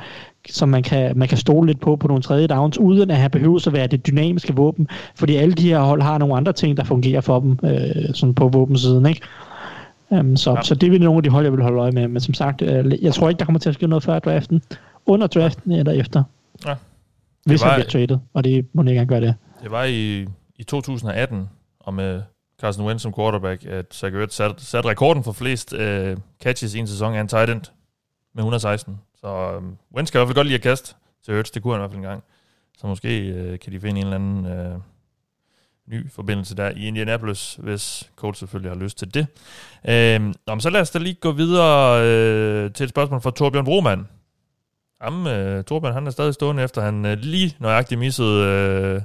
som man kan, man kan stole lidt på på nogle tredje downs, uden at have behøvet at være det dynamiske våben, fordi alle de her hold har nogle andre ting, der fungerer for dem øh, sådan på våbensiden, ikke? Um, så, ja. så det er nogle af de hold, jeg vil holde øje med. Men som sagt, øh, jeg tror ikke, der kommer til at ske noget før draften. Under draften eller efter. Ja. Hvis var- han bliver traded, og det må ikke engang gøre det. Det var i, i 2018, og med Carson Wentz som quarterback, at Zach Ertz satte sat rekorden for flest øh, catches i en sæson af en tight end med 116. Så øh, Wentz kan i hvert fald godt lide at kaste til Ertz, det kunne han i hvert fald en gang. Så måske øh, kan de finde en eller anden øh, ny forbindelse der i Indianapolis, hvis Colts selvfølgelig har lyst til det. Øh, nå, men så lad os da lige gå videre øh, til et spørgsmål fra Torbjørn Broman. Jamen, øh, Torbjørn, han er stadig stående efter, han øh, lige nøjagtigt missede øh,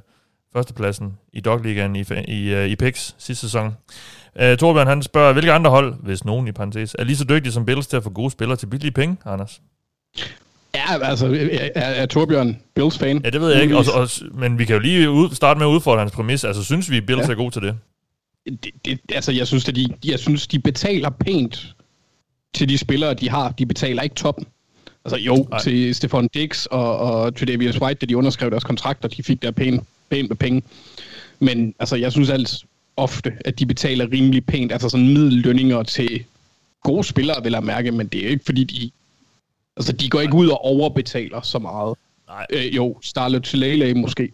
førstepladsen i Dogligaen i, i, øh, i PIX sidste sæson. Øh, Torbjørn, han spørger, hvilke andre hold, hvis nogen i parentes, er lige så dygtige som Bills til at få gode spillere til billige penge, Anders? Ja, altså, er, er, Torbjørn Bills fan? Ja, det ved jeg ikke, og, og, men vi kan jo lige ud, starte med at udfordre hans præmis. Altså, synes vi, Bills ja. Er gode til det? det, det, altså, jeg synes, at de, jeg synes, de betaler pænt til de spillere, de har. De betaler ikke toppen. Altså jo. Nej. til Stefan Dix og, og Tredavious White, da de underskrev deres kontrakter, de fik der pænt, pænt med penge. Men altså, jeg synes altså ofte, at de betaler rimelig pænt, altså sådan middellønninger til gode spillere, vil jeg mærke, men det er ikke fordi, de, altså, de går ikke ud og overbetaler så meget. Nej. Øh, jo, Starlet Tulele måske.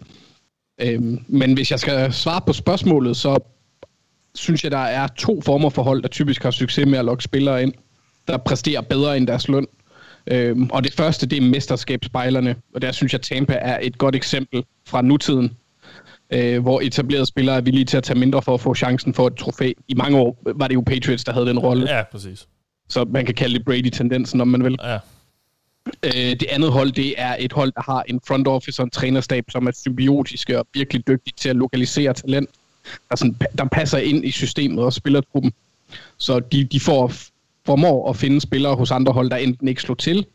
Øhm, men hvis jeg skal svare på spørgsmålet, så synes jeg, der er to former for hold, der typisk har succes med at lokke spillere ind, der præsterer bedre end deres løn. Øhm, og det første, det er mesterskabsspejlerne, og der synes jeg, Tampa er et godt eksempel fra nutiden, øh, hvor etablerede spillere er villige til at tage mindre for at få chancen for et trofæ. I mange år var det jo Patriots, der havde den rolle, Ja, præcis. så man kan kalde det Brady-tendensen, om man vil. Ja. Øh, det andet hold, det er et hold, der har en front office og en trænerstab, som er symbiotiske og virkelig dygtige til at lokalisere talent, der, sådan, der passer ind i systemet og spillertruppen. Så de, de får, formår at finde spillere hos andre hold, der enten ikke slår til,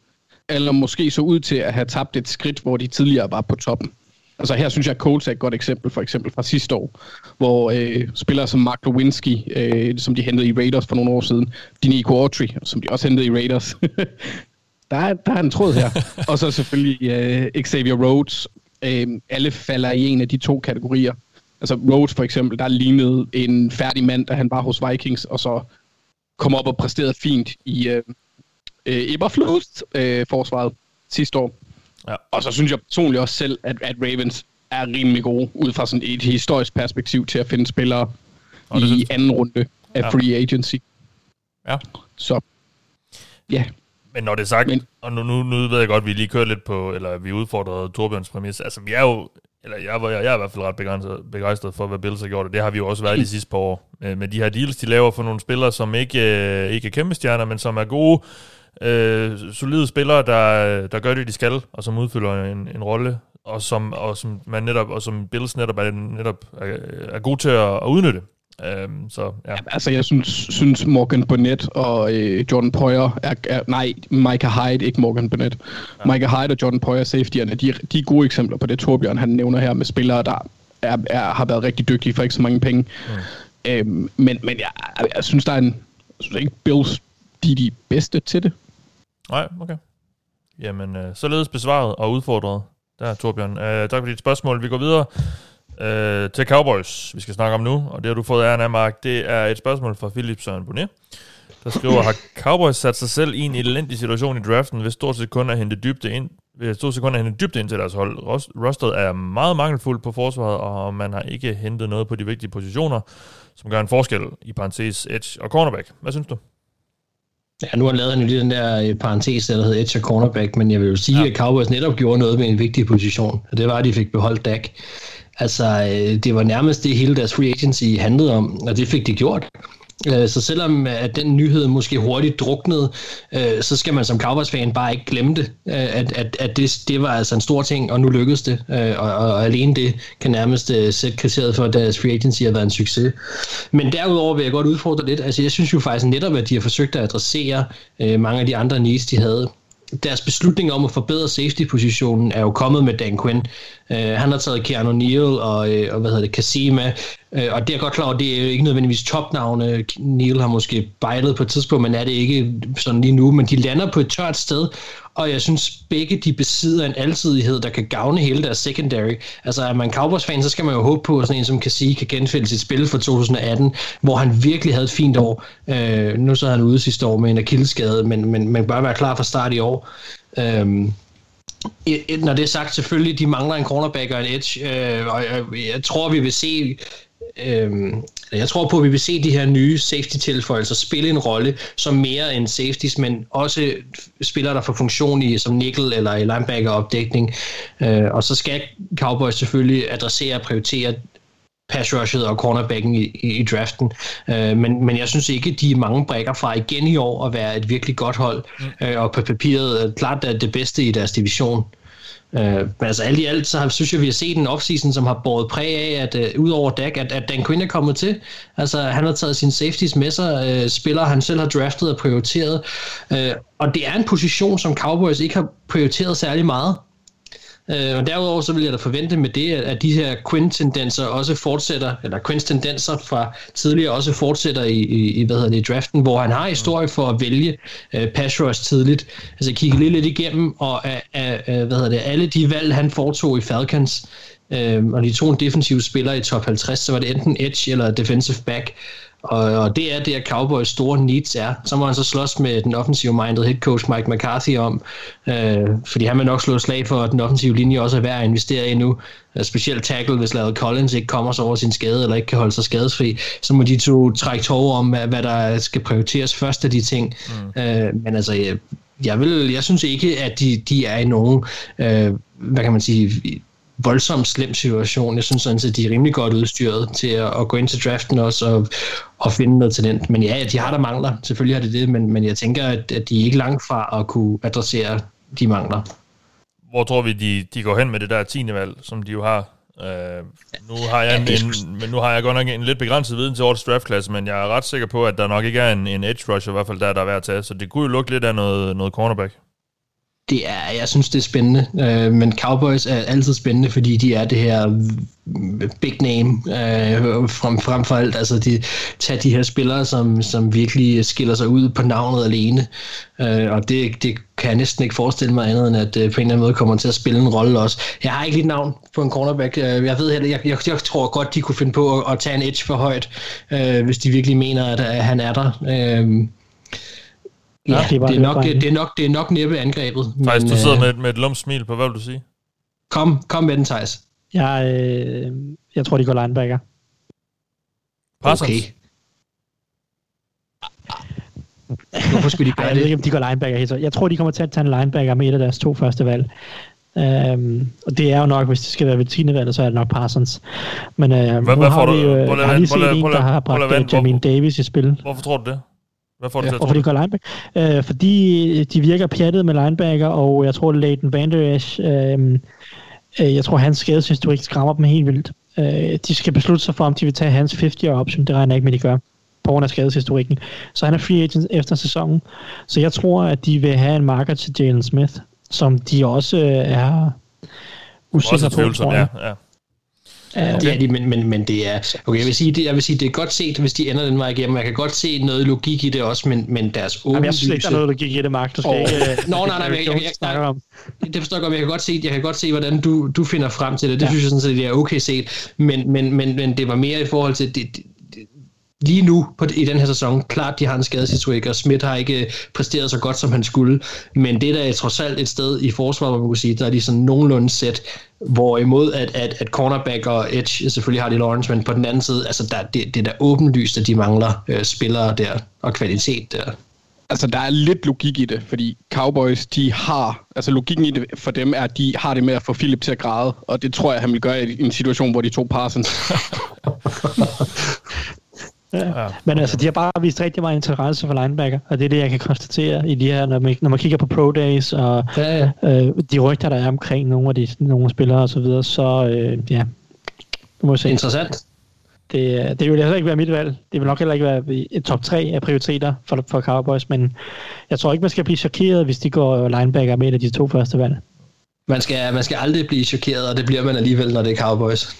eller måske så ud til at have tabt et skridt, hvor de tidligere var på toppen. Altså her synes jeg, at Colts er et godt eksempel, for eksempel fra sidste år, hvor øh, spillere som Mark Lewinsky, øh, som de hentede i Raiders for nogle år siden, Dinico Autry, som de også hentede i Raiders, der, er, der er en tråd her. og så selvfølgelig øh, Xavier Rhodes. Øh, alle falder i en af de to kategorier. Altså Rhodes for eksempel, der lignede en færdig mand, da han var hos Vikings, og så kom op og præsterede fint i øh, øh, Eberflus øh, forsvaret sidste år. Ja. Og så synes jeg personligt også selv, at, at Ravens er rimelig gode, ud fra sådan et historisk perspektiv til at finde spillere og i synes... anden runde af ja. free agency. Ja. Så, ja. Men når det er sagt, Men, og nu, nu, nu ved jeg godt, at vi lige kører lidt på, eller vi udfordrede Torbjørns præmis, altså vi er jo, eller jeg, jeg, jeg er i hvert fald ret begejstret, begejstret for, hvad Bills har gjort, og det har vi jo også været de sidste par år. Med, med de her deals, de laver for nogle spillere, som ikke, øh, ikke er kæmpe stjerner, men som er gode, øh, solide spillere, der, der gør det, de skal, og som udfylder en, en rolle, og som, og som man netop, og som Bills netop er, netop er, er god til at, at udnytte. Øhm, så, ja. Altså, jeg synes, synes Morgan Burnett og øh, Jordan Poyer er, er... Nej, Micah Hyde, ikke Morgan Burnett. Ja. Micah Hyde og Jordan Poyer, safetyerne, de, de er gode eksempler på det, Torbjørn han nævner her, med spillere, der er, er, har været rigtig dygtige for ikke så mange penge. Mm. Øhm, men men jeg, jeg, jeg synes, der er en... Jeg synes ikke, Bills de er de bedste til det. Nej, okay. Jamen, øh, således besvaret og udfordret. Der, Torbjørn. Øh, tak for dit spørgsmål. Vi går videre øh, til Cowboys, vi skal snakke om nu, og det har du fået æren af, Mark. Det er et spørgsmål fra Philip Søren Bonnet, der skriver, har Cowboys sat sig selv i en elendig situation i draften, hvis stort set kun er hentet dybde ind, hvis stort set kun er hentet dybde ind til deres hold. Rostet er meget mangelfuld på forsvaret, og man har ikke hentet noget på de vigtige positioner, som gør en forskel i parentes edge og cornerback. Hvad synes du? Ja, nu har lavet han jo lige den der øh, parentes, der hedder edge og cornerback, men jeg vil jo sige, ja. at Cowboys netop gjorde noget med en vigtig position, og det var, at de fik beholdt Dak. Altså, øh, det var nærmest det hele deres free agency handlede om, og det fik de gjort. Øh, så selvom øh, at den nyhed måske hurtigt druknede, så skal man som Cowboys-fan bare ikke glemme det, at, at, at det, det var altså en stor ting, og nu lykkedes det. Og, og alene det kan nærmest sætte kriteriet for, at deres free agency har været en succes. Men derudover vil jeg godt udfordre lidt. Altså jeg synes jo faktisk netop, at de har forsøgt at adressere mange af de andre needs, de havde deres beslutning om at forbedre safety-positionen er jo kommet med Dan Quinn. Uh, han har taget Keanu Neal og, uh, og hvad hedder det, Kasima, uh, øh, og det er godt klar over, det er jo ikke nødvendigvis topnavne. Neal har måske bejlet på et tidspunkt, men er det ikke sådan lige nu, men de lander på et tørt sted, og jeg synes begge de besidder en alsidighed, der kan gavne hele deres secondary. Altså er man Cowboys-fan, så skal man jo håbe på, at sådan en som kan sige, kan genfælde sit spil fra 2018, hvor han virkelig havde et fint år. Øh, nu så er han ude sidste år med en akilleskade, men, men man bør være klar fra start i år. Øh, når det er sagt, selvfølgelig, de mangler en cornerback og en edge, øh, og jeg, jeg tror, vi vil se øhm, jeg tror på, at vi vil se de her nye safety-tilføjelser spille en rolle som mere end safeties, men også spiller der for funktion i som nickel eller i linebacker-opdækning. Øh, og så skal Cowboys selvfølgelig adressere og prioritere pass rushet og cornerbacken i, i, i draften. Øh, men, men jeg synes ikke, de er mange brækker fra igen i år at være et virkelig godt hold, mm. øh, og på papiret klart er det bedste i deres division. Øh, men altså alt i alt, så har, synes jeg, vi har set en offseason, som har båret præg af, at øh, udover Dak, at, at Dan Quinn er kommet til. Altså han har taget sine safeties med sig, øh, spillere han selv har draftet og prioriteret. Øh, og det er en position, som Cowboys ikke har prioriteret særlig meget. Øh, og derudover så vil jeg da forvente med det, at de her Quinn-tendenser også fortsætter, eller Quinn-tendenser fra tidligere også fortsætter i, i, hvad hedder det, i draften, hvor han har historie for at vælge øh, pass rush tidligt. Altså kigge lidt, lidt igennem, og af, af, hvad hedder det, alle de valg, han foretog i Falcons, øh, og de to defensive spillere i top 50, så var det enten edge eller defensive back, og, og det er det, at Cowboys store needs er. Så må han så slås med den offensive minded head coach Mike McCarthy om, øh, fordi han vil nok slå slag for, at den offensive linje også er værd at investere i nu. Øh, specielt tackle, hvis Larry Collins ikke kommer sig over sin skade, eller ikke kan holde sig skadesfri, så må de to trække tog om, hvad, hvad der skal prioriteres først af de ting. Mm. Øh, men altså, jeg, jeg, vil, jeg synes ikke, at de, de er i nogen, øh, hvad kan man sige, voldsomt slem situation. Jeg synes sådan at de er rimelig godt udstyret til at, at gå ind til draften også og, og finde noget talent. Men ja, de har der mangler. Selvfølgelig har det det, men, men jeg tænker, at, at de er ikke langt fra at kunne adressere de mangler. Hvor tror vi, de, de går hen med det der tiende valg, som de jo har? Uh, nu har jeg en, en, men nu har jeg godt nok en lidt begrænset viden til årets draftklasse, men jeg er ret sikker på, at der nok ikke er en, en edge rusher, i hvert fald der, der er værd at tage. Så det kunne jo lukke lidt af noget, noget cornerback det er, jeg synes, det er spændende. Øh, men Cowboys er altid spændende, fordi de er det her big name øh, frem, frem for alt. Altså, de tager de her spillere, som, som virkelig skiller sig ud på navnet alene. Øh, og det, det kan jeg næsten ikke forestille mig andet, end at øh, på en eller anden måde kommer til at spille en rolle også. Jeg har ikke lige navn på en cornerback. Øh, jeg ved heller, jeg, jeg, jeg tror godt, de kunne finde på at, at tage en edge for højt, øh, hvis de virkelig mener, at, at han er der. Øh, Ja, det, er det, er nok, det, det, er nok, det er nok næppe angrebet. Thijs, du sidder øh, med, med et lumt smil på, hvad vil du sige? Kom, kom med den, Thijs. Jeg, øh, jeg tror, de går linebacker. Parsons. Okay. Hvorfor skulle de gøre Ej, jeg det? Jeg ved ikke, om de går linebacker Jeg tror, de kommer til at tage en linebacker med et af deres to første valg. Um, og det er jo nok, hvis det skal være ved 10. valget, så er det nok Parsons. Men uh, hvad, nu hvad har vi jo har lige set en, der har bragt Jamin Davis i spil. Hvorfor tror du det? Hvad får du til at Hvorfor de går linebacker? Øh, fordi de virker pjattet med linebacker, og jeg tror, Leighton Vander Esch, øh, jeg tror, hans skadeshistorik skræmmer dem helt vildt. Øh, de skal beslutte sig for, om de vil tage hans 50-year option. Det regner jeg ikke med, de gør på grund af skadeshistorikken. Så han er free agent efter sæsonen. Så jeg tror, at de vil have en marker til Jalen Smith, som de også øh, er usikre på, tror jeg. Ja, ja. Ja, okay. det er de, men, men, men det er... Okay, jeg vil, sige, det, jeg vil sige, det er godt set, hvis de ender den vej igennem. Jeg kan godt se noget logik i det også, men, men deres åbenlyse... jeg synes ikke, der er noget logik i det, Mark. Du skal oh. ikke... Nå, nej, nej, jeg, jeg, jeg, jeg, det forstår jeg godt, men jeg kan godt se, jeg kan godt se hvordan du, du finder frem til det. Det ja. synes jeg sådan set, det er okay set. Men, men, men, men det var mere i forhold til... Det, det, lige nu på, i den her sæson, klart de har en skadeshistorik, og Smith har ikke præsteret så godt, som han skulle, men det der er trods alt et sted i forsvaret, hvor man kunne sige, der er de sådan nogenlunde sæt, hvorimod at, at, at cornerback og edge selvfølgelig har de Lawrence, men på den anden side, altså der, det, det er da åbenlyst, at de mangler øh, spillere der, og kvalitet der. Altså, der er lidt logik i det, fordi Cowboys, de har, altså logikken i det for dem er, at de har det med at få Philip til at græde, og det tror jeg, han vil gøre i en situation, hvor de to Parsons. Ja. Men altså, de har bare vist rigtig meget interesse for linebacker, og det er det, jeg kan konstatere i de her, når man, når man kigger på Pro Days, og ja, ja. Øh, de rygter, der er omkring nogle af de nogle spillere og så videre, så øh, ja, du må se. Interessant. Det, det vil heller ikke være mit valg. Det vil nok heller ikke være et top 3 af prioriteter for, for Cowboys, men jeg tror ikke, man skal blive chokeret, hvis de går linebacker med et af de to første valg. Man skal, man skal aldrig blive chokeret, og det bliver man alligevel, når det er Cowboys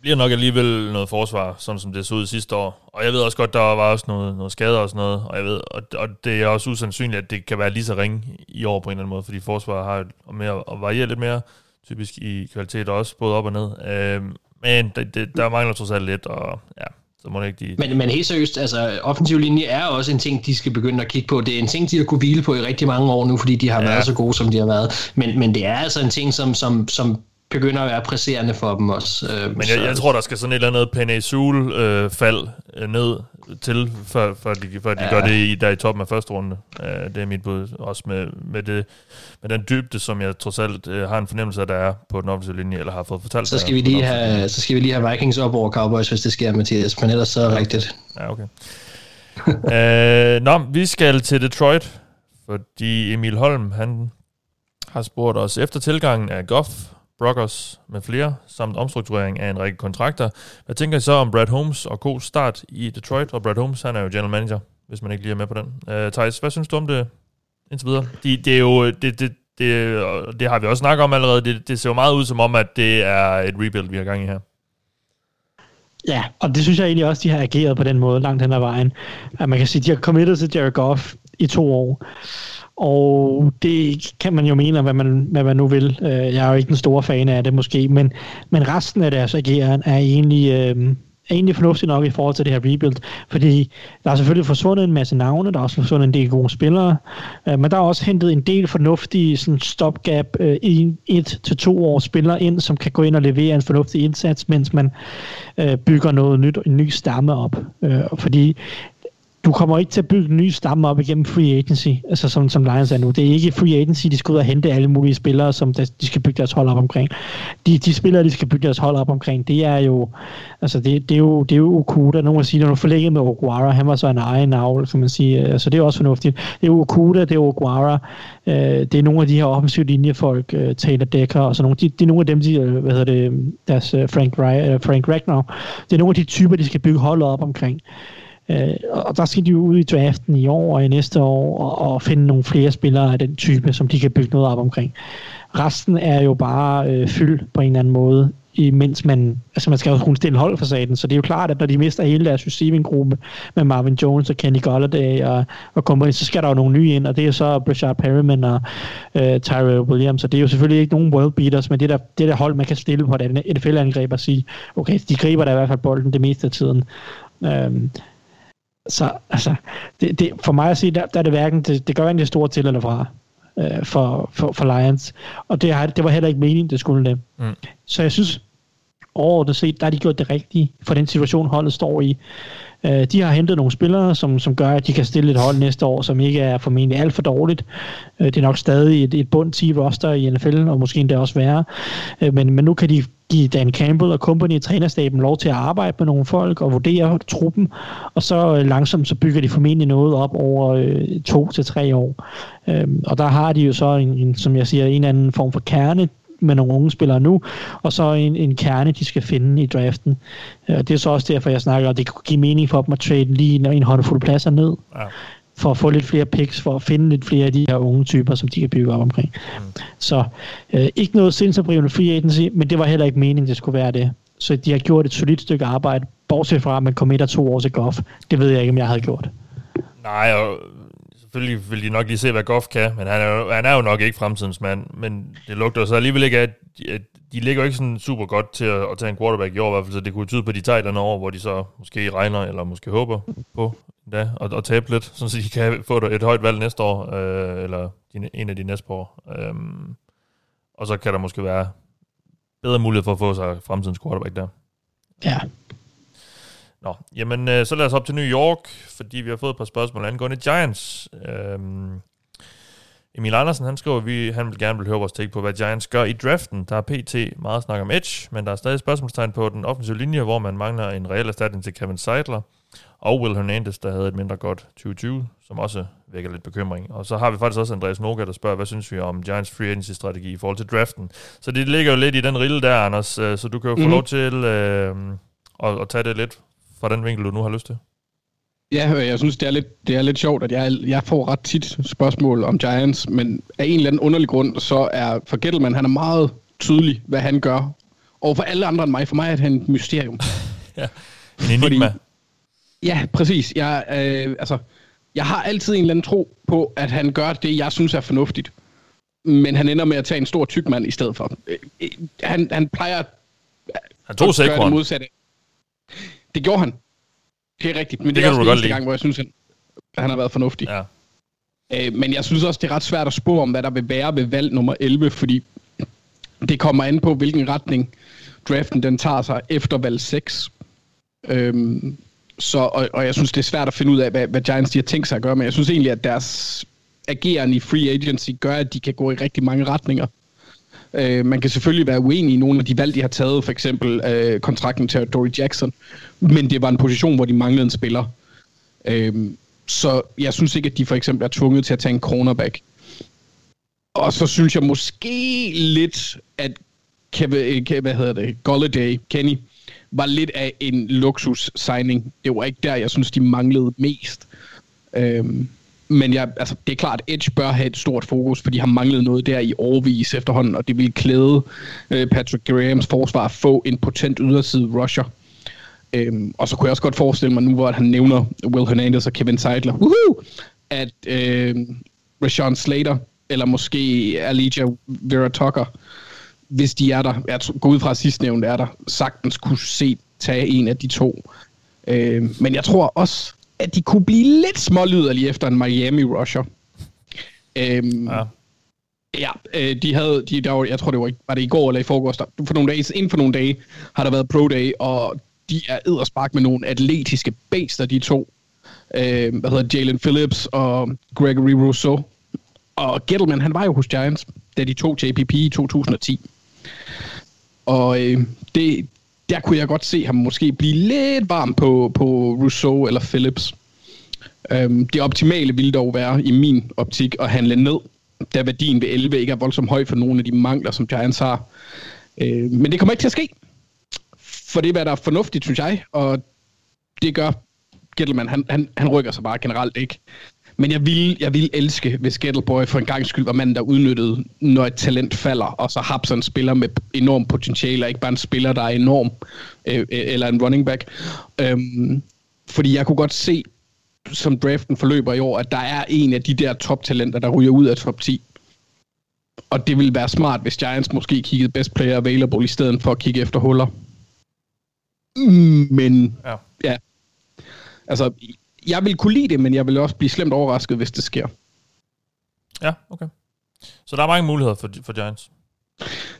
bliver nok alligevel noget forsvar, sådan som det så ud sidste år. Og jeg ved også godt, der var også noget, noget skader og sådan noget, og, jeg ved, og, og det er også usandsynligt, at det kan være lige så ringe i år på en eller anden måde, fordi forsvaret har mere at variere lidt mere, typisk i kvalitet også, både op og ned. Øh, men det, det, der mangler trods alt lidt, og ja, så må det ikke de... Men, men helt seriøst, altså offensiv linje er også en ting, de skal begynde at kigge på. Det er en ting, de har kunne hvile på i rigtig mange år nu, fordi de har ja. været så gode, som de har været. Men, men det er altså en ting, som, som, som begynder at være presserende for dem også. Øh, Men jeg, jeg tror, der skal sådan et eller andet Penesul øh, fald øh, ned til, før, før de, før de ja. gør det i, der i toppen af første runde. Øh, det er mit bud. Også med, med, det, med den dybde, som jeg trods alt øh, har en fornemmelse af, der er på den offensive linje, eller har fået fortalt. Så skal, vi lige have, så skal vi lige have Vikings op over Cowboys, hvis det sker, Mathias. Men ellers så er det rigtigt. Ja, okay. øh, nå, vi skal til Detroit, fordi Emil Holm, han har spurgt os efter tilgangen af Goff Brockers med flere, samt omstrukturering af en række kontrakter. Hvad tænker I så om Brad Holmes og K's start i Detroit? Og Brad Holmes, han er jo general manager, hvis man ikke lige er med på den. Uh, Thijs, hvad synes du om det indtil videre? De, det er jo, det, det, det, det har vi også snakket om allerede, det, det ser jo meget ud som om, at det er et rebuild, vi har gang i her. Ja, og det synes jeg egentlig også, de har ageret på den måde langt hen ad vejen. At man kan sige, at de har committed til Jared Goff i to år. Og det kan man jo mene, hvad man, hvad man nu vil. Øh, jeg er jo ikke den store fan af det måske, men, men resten af deres ageren er egentlig, øh, er egentlig fornuftigt nok i forhold til det her rebuild, fordi der er selvfølgelig forsvundet en masse navne, der er også forsvundet en del gode spillere, øh, men der er også hentet en del fornuftige sådan stopgap øh, i et til to år spillere ind, som kan gå ind og levere en fornuftig indsats, mens man øh, bygger noget nyt, en ny stamme op. fordi du kommer ikke til at bygge en ny stamme op igennem free agency, altså som, som Lions er nu. Det er ikke free agency, de skal ud og hente alle mulige spillere, som de, de skal bygge deres hold op omkring. De, de spillere, de skal bygge deres hold op omkring, det er jo, altså det, det er jo, det er jo Okuda. Nogen vil sige, når du forlænger med Oguara, han var så en egen navl, kan man sige. Altså det er også fornuftigt. Det er Okuda, det er Oguara, øh, det er nogle af de her offensive linjefolk, øh, Taylor Decker og sådan nogle. De, det er nogle af dem, de, øh, hvad hedder det, deres øh, Frank, øh, Frank Ragnar. Det er nogle af de typer, de skal bygge holdet op omkring. Øh, og der skal de jo ud i draften i år og i næste år og, og finde nogle flere spillere af den type, som de kan bygge noget op omkring. Resten er jo bare øh, fyld på en eller anden måde, imens man, altså man skal jo kunne stille hold for saten, så det er jo klart, at når de mister hele deres receiving-gruppe med Marvin Jones og Kenny Golladay og, og company, så skal der jo nogle nye ind, og det er så Brashard Perryman og øh, Tyrell Williams, så det er jo selvfølgelig ikke nogen world beaters, men det der, det der hold, man kan stille på et NFL-angreb og sige, okay, de griber da i hvert fald bolden det meste af tiden. Øhm, så altså, det, det, for mig at sige, der, der er det hverken, det, det gør hverken det store til eller fra øh, for, for, for Lions. Og det, har, det var heller ikke meningen, det skulle det. Mm. Så jeg synes, overordnet set, der har de gjort det rigtige for den situation, holdet står i. Øh, de har hentet nogle spillere, som, som gør, at de kan stille et hold næste år, som ikke er formentlig alt for dårligt. Øh, det er nok stadig et, et bund 10 roster i NFL, og måske endda også værre. Øh, men, men nu kan de give Dan Campbell og company i trænerstaben lov til at arbejde med nogle folk og vurdere truppen, og så øh, langsomt så bygger de formentlig noget op over øh, to til tre år. Øhm, og der har de jo så en, en, som jeg siger, en anden form for kerne med nogle unge spillere nu, og så en, en kerne, de skal finde i draften. Øh, og det er så også derfor, jeg snakker, og det kunne give mening for dem at trade lige en, en håndfuld pladser ned. Ja for at få lidt flere picks, for at finde lidt flere af de her unge typer, som de kan bygge op omkring. Mm. Så øh, ikke noget sindsoprivende free agency, men det var heller ikke meningen, det skulle være det. Så de har gjort et solidt stykke arbejde, bortset fra, at man kom et og to år til Goff. Det ved jeg ikke, om jeg havde gjort. Nej, og selvfølgelig vil de nok lige se, hvad Goff kan, men han er jo, han er jo nok ikke fremtidens mand. Men det lugter så alligevel ikke af, at de, ligger jo ikke sådan super godt til at, at tage en quarterback i år, i hvert fald, så det kunne tyde på, at de tager et over, hvor de så måske regner, eller måske håber på, ja, og, og tabe lidt, så de kan få et højt valg næste år, øh, eller de, en af de næste år. Øhm, og så kan der måske være bedre mulighed for at få sig fremtidens quarterback der. Ja. Nå, jamen øh, så lad os op til New York, fordi vi har fået et par spørgsmål angående Giants. Øhm, Emil Andersen, han skriver, at vi, han vil gerne vil høre vores take på, hvad Giants gør i draften. Der er pt. meget snak om edge, men der er stadig spørgsmålstegn på den offensive linje, hvor man mangler en reel erstatning til Kevin Seidler og Will Hernandez, der havde et mindre godt 2020, som også vækker lidt bekymring. Og så har vi faktisk også Andreas Noga, der spørger, hvad synes vi om Giants free agency-strategi i forhold til draften. Så det ligger jo lidt i den rille der, Anders, øh, så du kan jo få mm-hmm. lov til øh, at, at tage det lidt fra den vinkel, du nu har lyst til. Ja, jeg synes, det er lidt, det er lidt sjovt, at jeg, jeg får ret tit spørgsmål om Giants, men af en eller anden underlig grund, så er for Gettleman, han er meget tydelig, hvad han gør. Og for alle andre end mig, for mig er han et mysterium. ja, en enigma. Fordi, Ja, præcis. Jeg, øh, altså, jeg har altid en eller anden tro på, at han gør det, jeg synes er fornuftigt. Men han ender med at tage en stor tyk mand i stedet for. Øh, øh han, han plejer han tog at gøre det modsatte. Det gjorde han. Det er rigtigt. Men det, det er også den eneste gang, hvor jeg synes, han, han har været fornuftig. Ja. Øh, men jeg synes også, det er ret svært at spå om, hvad der vil være ved valg nummer 11, fordi det kommer an på, hvilken retning draften den tager sig efter valg 6. Øhm, så, og, og jeg synes, det er svært at finde ud af, hvad, hvad Giants de har tænkt sig at gøre, men jeg synes egentlig, at deres agerende i free agency gør, at de kan gå i rigtig mange retninger. Øh, man kan selvfølgelig være uenig i nogle af de valg, de har taget, for eksempel øh, kontrakten til Dory Jackson, men det var en position, hvor de manglede en spiller. Øh, så jeg synes ikke, at de for eksempel er tvunget til at tage en cornerback. Og så synes jeg måske lidt, at Kevin, øh, hvad hedder det, Golladay, Kenny, var lidt af en luksus-signing. Det var ikke der, jeg synes, de manglede mest. Øhm, men jeg, altså, det er klart, at Edge bør have et stort fokus, for de har manglet noget der i overvis efterhånden, og det vil klæde øh, Patrick Grahams forsvar at få en potent yderside rusher. Øhm, og så kunne jeg også godt forestille mig nu, hvor han nævner Will Hernandez og Kevin Seidler, woohoo, at øh, Rashawn Slater, eller måske Alija Vera Tucker, hvis de er der, jeg går ud fra sidstnævnt er der, sagtens kunne se tage en af de to. Øh, men jeg tror også, at de kunne blive lidt smålyderlige efter en Miami rusher. Øh, ja. Ja, øh, de havde, de, der var, jeg tror det var, var det i går eller i forgårs, der, for nogle dage, inden for nogle dage har der været pro day, og de er edderspark med nogle atletiske baser, de to. øh, hvad hedder Jalen Phillips og Gregory Rousseau. Og Gettleman, han var jo hos Giants, da de tog JPP i 2010. Og øh, det, der kunne jeg godt se ham måske blive lidt varm på, på Rousseau eller Phillips. Øhm, det optimale ville dog være, i min optik, at handle ned, da værdien ved 11 ikke er voldsomt høj for nogle af de mangler, som Giants har. Øh, men det kommer ikke til at ske. For det er, hvad der er fornuftigt, synes jeg, og det gør Gettleman, han, han, han rykker sig bare generelt ikke. Men jeg vil, jeg vil elske, hvis Gettleboy for en gang skyld var manden, der udnyttede, når et talent falder, og så har en spiller med enorm potentiale, og ikke bare en spiller, der er enorm, øh, eller en running back. Øhm, fordi jeg kunne godt se, som draften forløber i år, at der er en af de der top-talenter, der ryger ud af top 10. Og det ville være smart, hvis Giants måske kiggede best player available, i stedet for at kigge efter huller. Men ja, ja altså, jeg vil kunne lide det, men jeg vil også blive slemt overrasket, hvis det sker. Ja, okay. Så der er mange muligheder for, for Giants?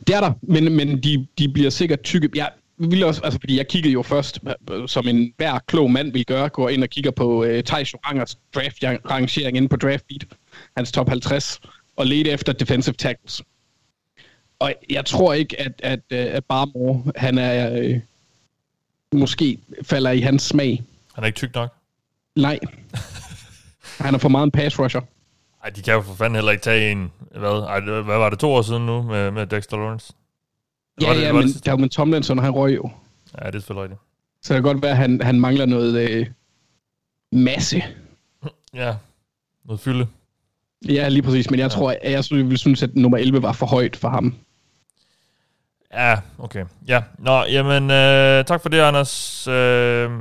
Det er der, men, men de, de bliver sikkert tykke. Jeg vil også, altså, fordi jeg kiggede jo først, som en hver klog mand vil gøre, går ind og kigger på uh, Thijs Jorangers draft-rangering inde på DraftBeat, hans top 50, og lede efter defensive tackles. Og jeg tror ikke, at, at, øh, at Barmore, han er, øh, måske falder i hans smag. Han er ikke tyk nok? Nej. Han er for meget en pass rusher. Ej, de kan jo for fanden heller ikke tage en, hvad, ej, hvad var det, to år siden nu med, med Dexter Lawrence? Ja, var det, ja, var men der var med Tomlinson, han røg jo. Ja, det er selvfølgelig rigtigt. Så det kan godt være, at han, han mangler noget øh, masse. Ja, noget fylde. Ja, lige præcis, men jeg ja. tror, at jeg ville synes, at nummer 11 var for højt for ham. Ja, okay. Ja, nå, jamen, øh, tak for det, Anders. Øh,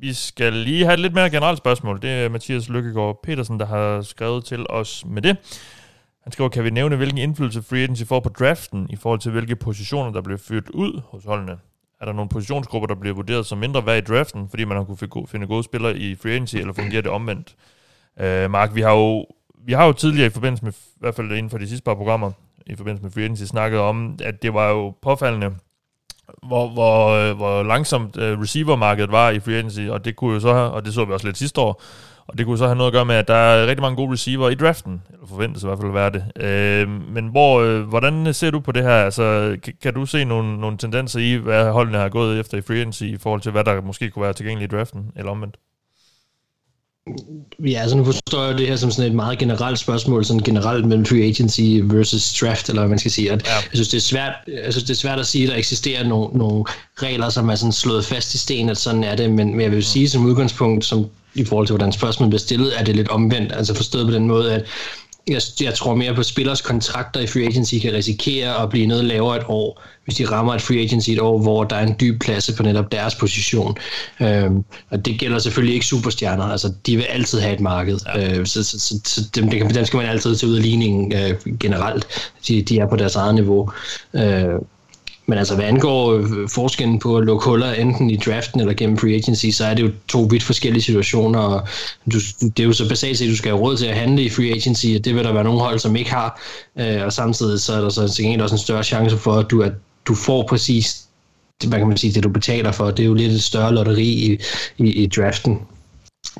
vi skal lige have et lidt mere generelt spørgsmål. Det er Mathias Lykkegaard Petersen, der har skrevet til os med det. Han skriver, kan vi nævne, hvilken indflydelse free agency får på draften i forhold til, hvilke positioner, der bliver fyldt ud hos holdene? Er der nogle positionsgrupper, der bliver vurderet som mindre værd i draften, fordi man har kunne finde gode spillere i free agency, eller fungerer det omvendt? Uh, Mark, vi har jo vi har jo tidligere i forbindelse med, i hvert fald inden for de sidste par programmer, i forbindelse med free agency, snakket om, at det var jo påfaldende, hvor, hvor, øh, hvor langsomt øh, receivermarkedet var i free agency, og det kunne jo så have, og det så vi også lidt sidste år, og det kunne så have noget at gøre med, at der er rigtig mange gode receiver i draften, eller forventes i hvert fald at være det. Øh, men hvor, øh, hvordan ser du på det her? Altså, kan, kan du se nogle, nogle tendenser i, hvad holdene har gået efter i free agency, i forhold til, hvad der måske kunne være tilgængeligt i draften, eller omvendt? Ja, altså nu forstår jeg det her som sådan et meget generelt spørgsmål, sådan generelt mellem free agency versus draft, eller hvad man skal sige. At ja. Jeg synes, det er svært, jeg synes, det er svært at sige, at der eksisterer nogle, nogle regler, som er sådan slået fast i sten, at sådan er det, men, men jeg vil sige som udgangspunkt, som i forhold til, hvordan spørgsmålet bliver stillet, er det lidt omvendt. Altså forstået på den måde, at jeg, jeg tror mere på, spillers kontrakter i free agency kan risikere at blive noget lavere et år, hvis de rammer et free agency et år, hvor der er en dyb plads på netop deres position. Øhm, og det gælder selvfølgelig ikke superstjerner, altså de vil altid have et marked, ja. øh, så, så, så, så dem, dem skal man altid tage ud af ligningen øh, generelt. De, de er på deres eget niveau. Øh, men altså, hvad angår øh, forskellen på at lukke huller enten i draften eller gennem free agency, så er det jo to vidt forskellige situationer, og du, det er jo så basalt set, at du skal have råd til at handle i free agency, og det vil der være nogle hold, som ikke har, øh, og samtidig så er der så til også en større chance for, at du, at du får præcis hvad kan man sige, det du betaler for, det er jo lidt et større lotteri i, i, i draften.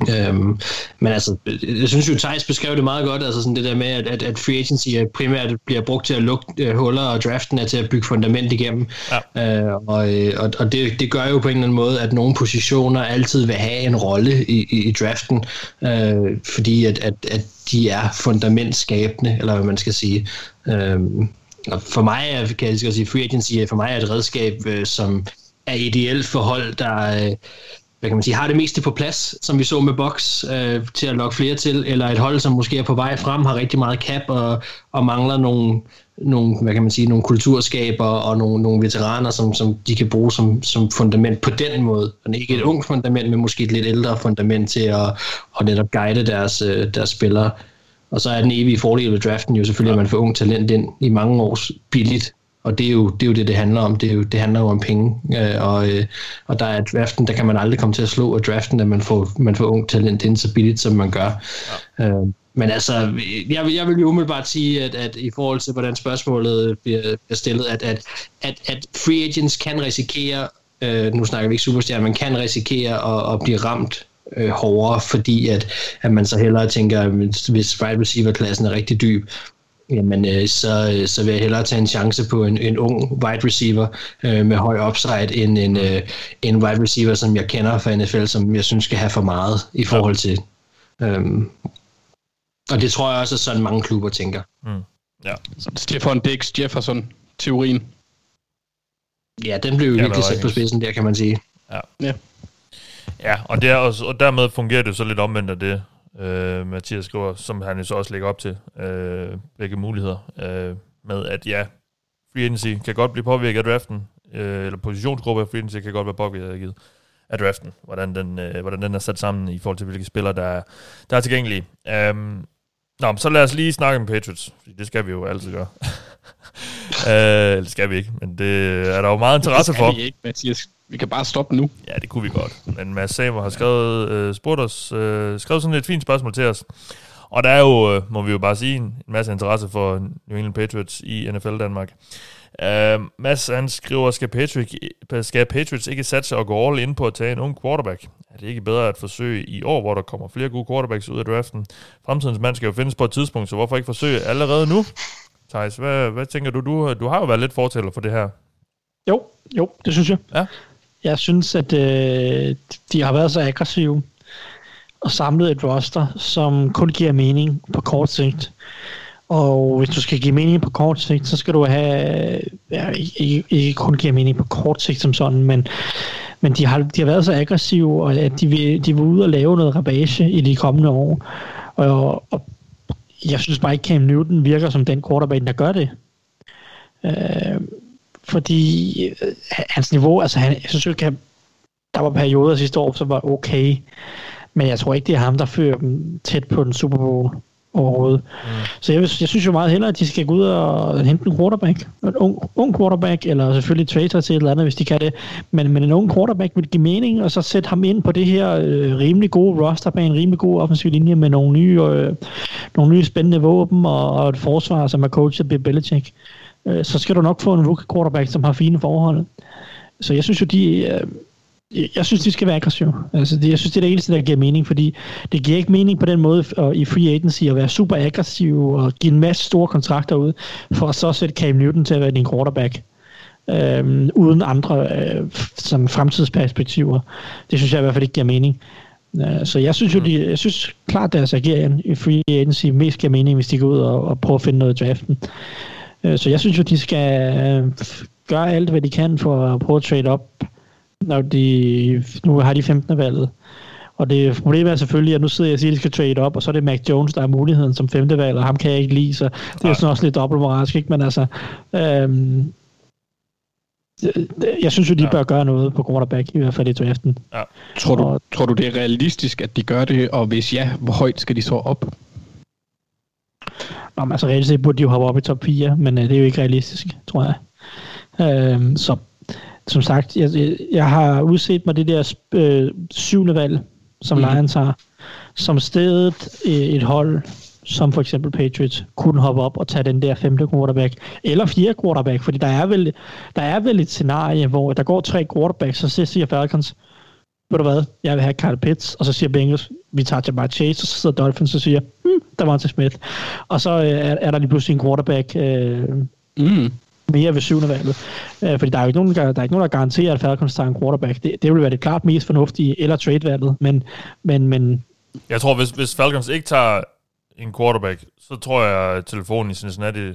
Øhm, men altså, jeg synes jo, Thijs beskrev det meget godt, altså sådan det der med, at, at, at free agency primært bliver brugt til at lukke uh, huller, og draften er til at bygge fundament igennem. Ja. Øh, og øh, og, og det, det gør jo på en eller anden måde, at nogle positioner altid vil have en rolle i, i, i draften, øh, fordi at, at, at de er fundamentskabende, eller hvad man skal sige. Øh, og for mig er, kan jeg sige, free agency for mig er et redskab, øh, som er ideelt for hold, der... Øh, hvad kan man sige, har det meste på plads, som vi så med Box, øh, til at lokke flere til, eller et hold, som måske er på vej frem, har rigtig meget cap og, og mangler nogle, nogle, hvad kan man sige, nogle kulturskaber og nogle, nogle veteraner, som, som de kan bruge som, som fundament på den måde. Og ikke et ungt fundament, men måske et lidt ældre fundament til at, at netop guide deres, øh, deres spillere. Og så er den evige fordel ved draften jo selvfølgelig, at man får ung talent ind i mange års billigt og det er, jo, det er jo det, det handler om. Det, er jo, det handler jo om penge. Øh, og, øh, og der er draften, der kan man aldrig komme til at slå af draften, at man får, man får ung talent ind så billigt, som man gør. Ja. Øh, men altså, jeg, jeg vil jo umiddelbart sige, at, at i forhold til, hvordan spørgsmålet bliver, bliver stillet, at, at, at, at free agents kan risikere, øh, nu snakker vi ikke superstjerner, man kan risikere at, at blive ramt øh, hårdere, fordi at, at man så hellere tænker, hvis wide receiver-klassen er rigtig dyb, jamen øh, så, så vil jeg hellere tage en chance på en, en ung wide receiver øh, med høj upside, end en, øh, en wide receiver, som jeg kender fra NFL, som jeg synes skal have for meget i forhold til. Øhm, og det tror jeg også, at sådan mange klubber tænker. Mm. Ja. Stefan Dix Jefferson, teorien. Ja, den blev jo ja, virkelig sat på spidsen der, kan man sige. Ja. ja. Ja, og, det er også, og dermed fungerer det så lidt omvendt af det, øh, Mathias skriver, som han jo så også lægger op til, øh, begge muligheder, øh, med at ja, free agency kan godt blive påvirket af draften, øh, eller positionsgruppe af free agency kan godt være påvirket af draften, hvordan den, øh, hvordan den er sat sammen i forhold til, hvilke spillere, der er, der er tilgængelige. Um, nå, så lad os lige snakke om Patriots, det skal vi jo altid gøre. uh, det skal vi ikke, men det er der jo meget interesse for. Det skal vi ikke, Mathias. Vi kan bare stoppe nu. Ja, det kunne vi godt. Men Mads Samer har skrevet, øh, spurgt os, øh, skrevet sådan et fint spørgsmål til os. Og der er jo, øh, må vi jo bare sige, en masse interesse for New England Patriots i NFL Danmark. Uh, Mads, han skriver, skal, Patrick, skal Patriots ikke satse og gå all in på at tage en ung quarterback? Er det ikke bedre at forsøge i år, hvor der kommer flere gode quarterbacks ud af draften? Fremtidens mand skal jo findes på et tidspunkt, så hvorfor ikke forsøge allerede nu? Thijs, hvad, hvad tænker du? du? Du har jo været lidt fortæller for det her. Jo, jo, det synes jeg. Ja. Jeg synes, at øh, de har været så aggressive og samlet et roster, som kun giver mening på kort sigt. Og hvis du skal give mening på kort sigt, så skal du have, ja, ikke, ikke kun give mening på kort sigt som sådan, men, men de, har, de har været så aggressive, og at de vil, de vil ud og lave noget rabage i de kommende år. Og, og jeg synes bare ikke, Cam Newton virker som den quarterback, der gør det. Øh, fordi øh, hans niveau, altså han, jeg synes ikke, der var perioder sidste år, som var okay, men jeg tror ikke, det er ham, der fører dem tæt på den Super Bowl overhovedet. Mm. Så jeg, jeg synes jo meget hellere, at de skal gå ud og hente en quarterback. En ung, ung quarterback, eller selvfølgelig trade til et eller andet, hvis de kan det. Men, men en ung quarterback vil give mening, og så sætte ham ind på det her øh, rimelig gode roster med en rimelig god offensiv linje med nogle nye, øh, nogle nye spændende våben og, og et forsvar, som er coachet af Bill Belichick. Øh, så skal du nok få en rookie quarterback, som har fine forhold. Så jeg synes jo, de... Øh, jeg synes, de skal være aggressive. Altså, det, jeg synes, det er det eneste, der giver mening, fordi det giver ikke mening på den måde i free agency at være super aggressiv og give en masse store kontrakter ud, for at så sætte Cam Newton til at være din quarterback. Øhm, uden andre øh, som fremtidsperspektiver. Det synes jeg i hvert fald ikke giver mening. Øh, så jeg synes jo, de, jeg synes klart, deres ageren i free agency mest giver mening, hvis de går ud og, og prøver at finde noget i draften. Øh, så jeg synes jo, de skal øh, gøre alt, hvad de kan for at prøve at trade op når de, nu har de 15. valget. Og det problemet er selvfølgelig, at nu sidder jeg og siger, at de skal trade op, og så er det Mac Jones, der er muligheden som femte valg, og ham kan jeg ikke lide, så det er sådan også lidt dobbeltmoralsk, ikke? Men altså, øhm, jeg synes jo, de ja. bør gøre noget på quarterback, i hvert fald i draften. Ja. Tror, du, og, tror du, det er realistisk, at de gør det, og hvis ja, hvor højt skal de så op? Men altså reelt set burde de jo hoppe op i top 4, men øh, det er jo ikke realistisk, tror jeg. Øhm, så som sagt, jeg, jeg har udset mig det der øh, syvende valg, som mm. Lions har, som stedet et hold, som for eksempel Patriots, kunne hoppe op og tage den der femte quarterback, eller fjerde quarterback, fordi der er vel, der er vel et scenarie, hvor der går tre quarterbacks, så siger Falcons, ved du hvad, jeg vil have Kyle Pitts, og så siger Bengals, vi tager til bare Chase, og så sidder Dolphins og siger, hmm, der var til Smith. Og så øh, er, er der lige pludselig en quarterback, øh, mm mere ved syvende valget. Øh, fordi der er jo ikke nogen, der, der, er ikke nogen, der garanterer, at Falcons tager en quarterback. Det, det vil være det klart mest fornuftige, eller trade-valget. Men, men, men jeg tror, hvis, hvis Falcons ikke tager en quarterback, så tror jeg, at telefonen i Cincinnati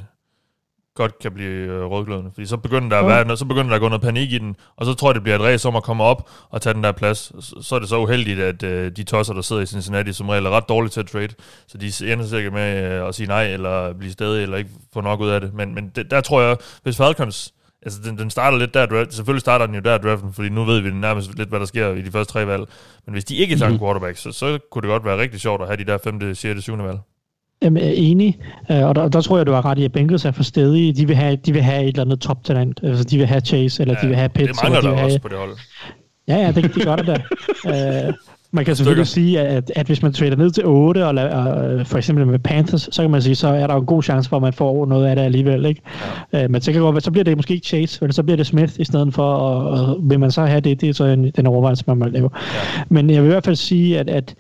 godt kan blive øh, rødglødende. Fordi så begynder, der at være, så begynder der at gå noget panik i den, og så tror jeg, det bliver et race om at komme op og tage den der plads. Så, er det så uheldigt, at øh, de tosser, der sidder i Cincinnati, som regel er ret dårlige til at trade, så de ender sikkert med øh, at sige nej, eller blive stadig, eller ikke få nok ud af det. Men, men det, der tror jeg, hvis Falcons Altså, den, den starter lidt der, draft. selvfølgelig starter den jo der draften, fordi nu ved vi nærmest lidt, hvad der sker i de første tre valg. Men hvis de ikke tager en mhm. quarterback, så, så kunne det godt være rigtig sjovt at have de der 5., 6., 7. valg. Jamen, jeg er enig, øh, og der, der tror jeg, du har ret i, at Bengals er for stedige. De vil have, de vil have et eller andet top-talent. Altså, de vil have Chase, eller ja, de vil have Pitts. Det mangler der de også have... på det hold. Ja, ja, det, det gør det da. uh, Man kan selvfølgelig sige, at, at hvis man trader ned til 8, og, og for eksempel med Panthers, så kan man sige, så er der jo en god chance for, at man får noget af det alligevel. Ikke? Ja. Øh, men så, kan godt, så bliver det måske ikke Chase, eller så bliver det Smith i stedet for, og, og vil man så have det, det er så en, den overvejelse, man må lave. Ja. Men jeg vil i hvert fald sige, at, at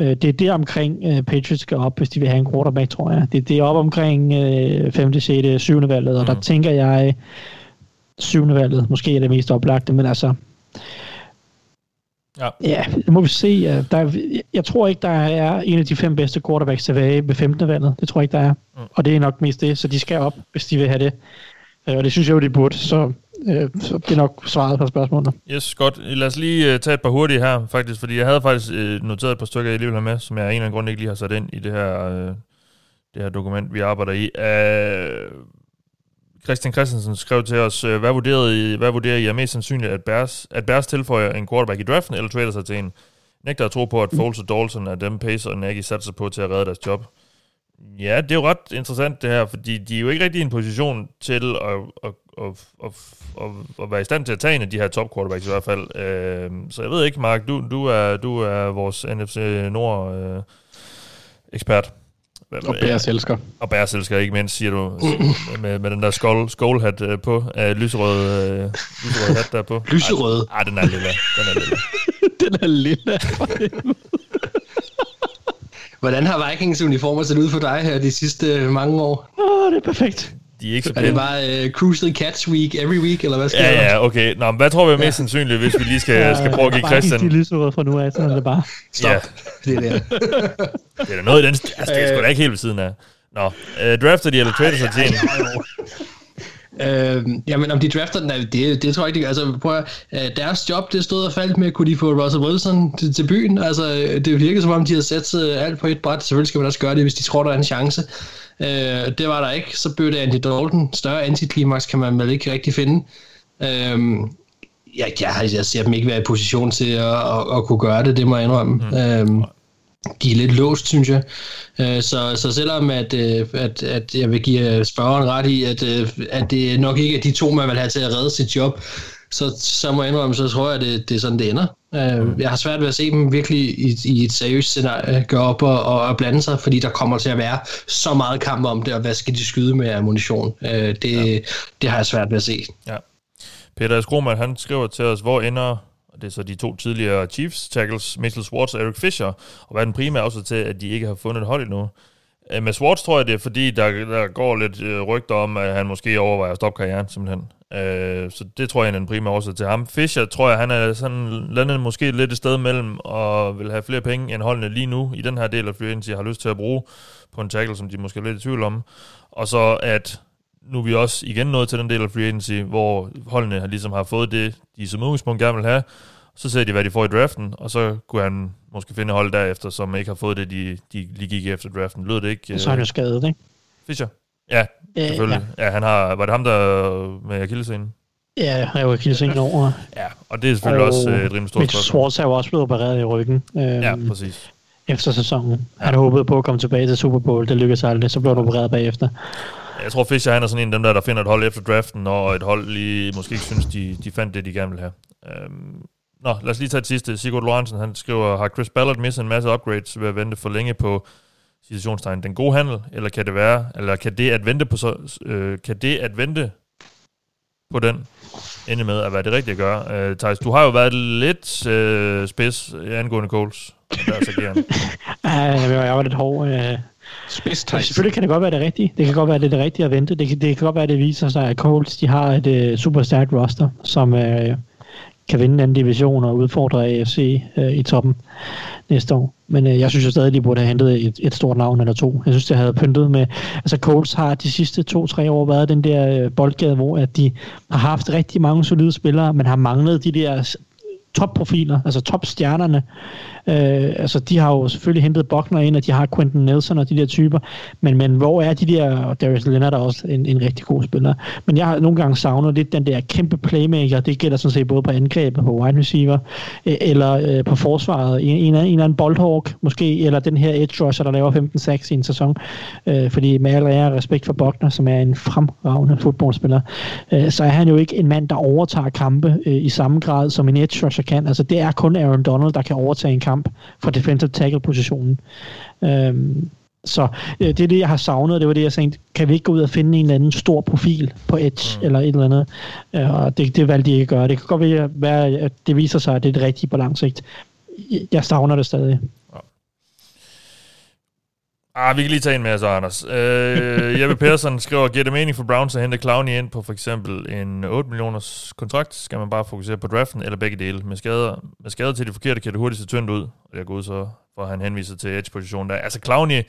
øh, det er der omkring øh, Patriots skal op, hvis de vil have en quarterback, tror jeg. Det, det er op omkring øh, 5., 6., 7. valget, og mm. der tænker jeg, 7. valget måske er det mest oplagte, men altså, Ja. Ja, det må vi se. Der, er- jeg tror ikke, der er en af de fem bedste quarterbacks tilbage ved 15. valget. Det tror jeg ikke, der er. Mm. Og det er nok mest det, så de skal op, hvis de vil have det. Øh, Og det synes jeg jo, de burde, så, øh, så det er nok svaret på spørgsmålene. Yes, godt. Lad os lige uh, tage et par hurtige her, faktisk, fordi jeg havde faktisk uh, noteret et par stykker, jeg lige vil have med, som jeg af en eller anden grund ikke lige har sat ind i det her, øh, det her dokument, vi arbejder i. Uh, Christian Christensen skrev til os, uh, hvad, vurderede I, hvad vurderer I er mest sandsynligt, at Bears, at Bears tilføjer en quarterback i draften, eller trader sig til en? Nægter at tro på, at Foles og Dalton er dem, Pace og Nagy satser på til at redde deres job. Ja, det er jo ret interessant det her, fordi de er jo ikke rigtig i en position til at, at, at, at, at, at være i stand til at tage en af de her top quarterbacks i hvert fald. Øh, så jeg ved ikke, Mark, du, du, er, du er vores NFC Nord øh, ekspert. Og Bears elsker. Og Bears elsker ikke mindst, siger du, med, med den der skål, skålhat øh, på, af lyserød, øh, lyserød hat der på. Lyserød? Ej, den er lilla. Den er lilla. Den er lille. Hvordan har Vikings uniformer set ud for dig her de sidste øh, mange år? Åh, det er perfekt. De er ikke så Er det bare uh, Cruise the Cats Week every week, eller hvad skal Ja, der? ja, okay. Nå, men hvad tror vi er mest sandsynligt, hvis vi lige skal, skal prøve at give Bare Christian... de lyserøde fra nu af, sådan er det bare. Stop. Ja, Det der. det er da noget i den... Altså, det er sgu da ikke helt ved siden af. Nå, øh, drafter de eller trader sig til en? Øh, jamen, om de drafter den, det, det tror jeg ikke. Altså, prøv at, øh, deres job, det stod og faldt med, kunne de få Russell Wilson til, til byen? Altså, det virker som om, de har sat øh, alt på et bræt. Selvfølgelig skal man også gøre det, hvis de tror, der er en chance. Øh, det var der ikke. Så blev det Andy Dalton. Større antiklimaks kan man vel ikke rigtig finde. Øh, jeg, jeg, jeg ser dem ikke være i position til at, at, at kunne gøre det, det må jeg indrømme. Mm. Øh, de er lidt låst, synes jeg. Øh, Så, så selvom at, øh, at, at jeg vil give spørgeren ret i, at, øh, at det nok ikke er de to, man vil have til at redde sit job, så, så må jeg indrømme, så tror jeg, at det, det er sådan, det ender. Øh, Jeg har svært ved at se dem virkelig i, i et seriøst scenarie gå op og, og, blande sig, fordi der kommer til at være så meget kamp om det, og hvad skal de skyde med ammunition? Øh, Det, ja. det har jeg svært ved at se. Ja. Peter Skroman, han skriver til os, hvor ender, og det er så de to tidligere Chiefs tackles, Mitchell Schwartz og Eric Fisher, og hvad den primære også til, at de ikke har fundet et hold endnu? Øh, med Schwartz tror jeg, det er fordi, der, der går lidt øh, rygter om, at han måske overvejer at stoppe karrieren, simpelthen. Øh, så det tror jeg er den primære årsag til ham. Fischer tror jeg, han er sådan landet måske lidt et sted mellem, og vil have flere penge end holdene lige nu, i den her del af free agency, har lyst til at bruge på en tackle, som de måske er lidt i tvivl om. Og så at nu er vi også igen nået til den del af free agency, hvor holdene har ligesom har fået det, de som udgangspunkt gerne vil have. Så ser de, hvad de får i draften, og så kunne han måske finde hold derefter, som ikke har fået det, de, de lige gik efter draften. Lød det ikke? Så er han jo øh, skadet, ikke? Fischer? Ja, Ja, selvfølgelig. Ja. ja, han har, var det ham, der med akillescenen? Ja, jeg var ind over. Ja, og det er selvfølgelig Og også øh, et rimelig stort Mitch. Schwartz er jo også blevet opereret i ryggen. Øhm, Ja, præcis. efter sæsonen. Han håbede på at komme tilbage til Super Bowl. Det lykkedes aldrig. Så blev han opereret bagefter. Jeg tror, Fischer han er sådan en af dem der, der finder et hold efter draften, og et hold lige måske ikke synes, de, de fandt det, de gerne vil have. Øhm, nå, lad os lige tage det sidste. Sigurd Lorentzen, han skriver, har Chris Ballard misset en masse upgrades ved at vente for længe på situationstegn, den gode handel, eller kan det være, eller kan det at vente på så, øh, kan det at vente på den ende med at være det rigtige at gøre? Øh, Thijs, du har jo været lidt øh, spids øh, angående Coles. Deres ageren. Ja, jeg var lidt hård. Øh. Spids selvfølgelig kan det godt være det rigtige. Det kan godt være, det er det rigtige at vente. Det kan, det kan godt være, det viser sig, at Colts de har et øh, uh, super stærkt roster, som uh, kan vinde den division og udfordre AFC uh, øh, i toppen næste år. Men uh, jeg synes jo stadig, at de burde have hentet et, et stort navn eller to. Jeg synes, det havde pyntet med... Altså Colts har de sidste to-tre år været den der uh, boldgade, hvor at de har haft rigtig mange solide spillere, men har manglet de der topprofiler, altså topstjernerne. Øh, altså, de har jo selvfølgelig hentet Buckner ind, og de har Quentin Nelson og de der typer, men, men hvor er de der, og Darius Leonard er også en, en rigtig god spiller, men jeg har nogle gange savnet lidt den der kæmpe playmaker, det gælder sådan set både på angrebet, på wide receiver, øh, eller øh, på forsvaret, en, en, en eller anden boldhawk måske, eller den her edge rusher, der laver 15 sacks i en sæson, øh, fordi med al ære respekt for Buckner, som er en fremragende fodboldspiller, øh, så er han jo ikke en mand, der overtager kampe øh, i samme grad, som en edge rusher kan. Altså, det er kun Aaron Donald, der kan overtage en kamp kamp fra defensive tackle-positionen. Øhm, så øh, det er det, jeg har savnet, det var det, jeg sagde, kan vi ikke gå ud og finde en eller anden stor profil på Edge mm. eller et eller andet, øh, og det, det valgte de ikke at gøre. Det kan godt være, at det viser sig, at det er det rigtige på lang sigt. Jeg savner det stadig. Ah, vi kan lige tage en med, så, Anders. Øh, Jeppe Persson skriver, giver det mening for Browns at hente Clowney ind på for eksempel en 8 millioners kontrakt? Skal man bare fokusere på draften, eller begge dele? Med skader, med skader til de forkerte kan det hurtigt se tyndt ud. Og jeg går ud så, for han henviser til edge-positionen der. Altså Clowney,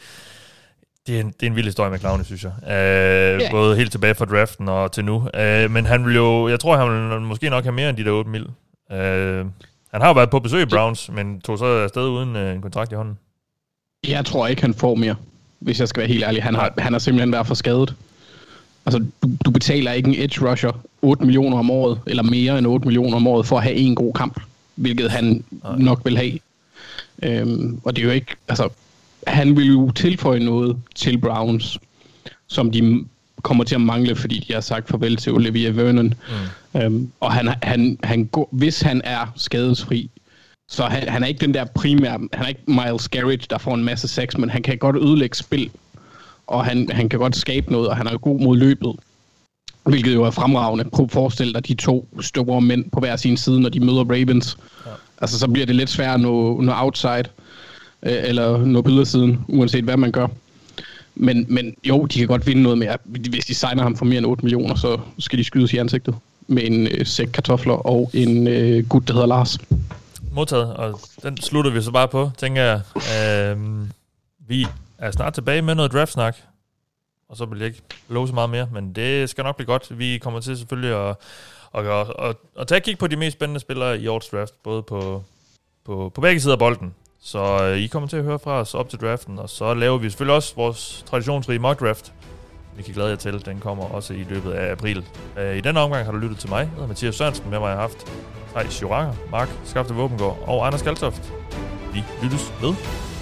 det er, en, det er en vild historie med Clowney, synes jeg. Øh, yeah. Både helt tilbage fra draften og til nu. Øh, men han vil jo, jeg tror, han vil måske nok have mere end de der 8 mil. Øh, han har jo været på besøg i Browns, men tog så afsted uden øh, en kontrakt i hånden. Jeg tror ikke, han får mere, hvis jeg skal være helt ærlig. Han har, han har simpelthen været for skadet. Altså, du, du betaler ikke en edge rusher 8 millioner om året, eller mere end 8 millioner om året, for at have en god kamp, hvilket han Nej. nok vil have. Øhm, og det er jo ikke, altså, han vil jo tilføje noget til Browns, som de kommer til at mangle, fordi de har sagt farvel til Olivia Vernon. Mm. Øhm, og han, han, han går, hvis han er skadesfri, så han, han er ikke den der primære, han er ikke Miles Garrett, der får en masse sex, men han kan godt ødelægge spil, og han, han kan godt skabe noget, og han er god mod løbet. Hvilket jo er fremragende. Prøv at forestille dig de to store mænd på hver sin side, når de møder Ravens. Ja. Altså, så bliver det lidt svært at nå, nå outside, øh, eller nå på siden, uanset hvad man gør. Men, men jo, de kan godt vinde noget mere. Hvis de signer ham for mere end 8 millioner, så skal de skydes i ansigtet med en øh, sæk kartofler og en øh, gut, der hedder Lars modtaget, og den slutter vi så bare på, tænker jeg. Øh, vi er snart tilbage med noget draft-snak, og så vil jeg ikke love så meget mere, men det skal nok blive godt. Vi kommer til selvfølgelig at, at, at, at, at tage et kig på de mest spændende spillere i årets draft, både på, på, på begge sider af bolden. Så øh, I kommer til at høre fra os op til draften, og så laver vi selvfølgelig også vores traditionsrige mock draft. Vi kan glæde jer til, den kommer også i løbet af april. Øh, I denne omgang har du lyttet til mig, jeg hedder Mathias Sørensen, med mig har haft Thijs Joranger, Mark Skafte Våbengård og Anders Kaltoft. Vi lyttes med.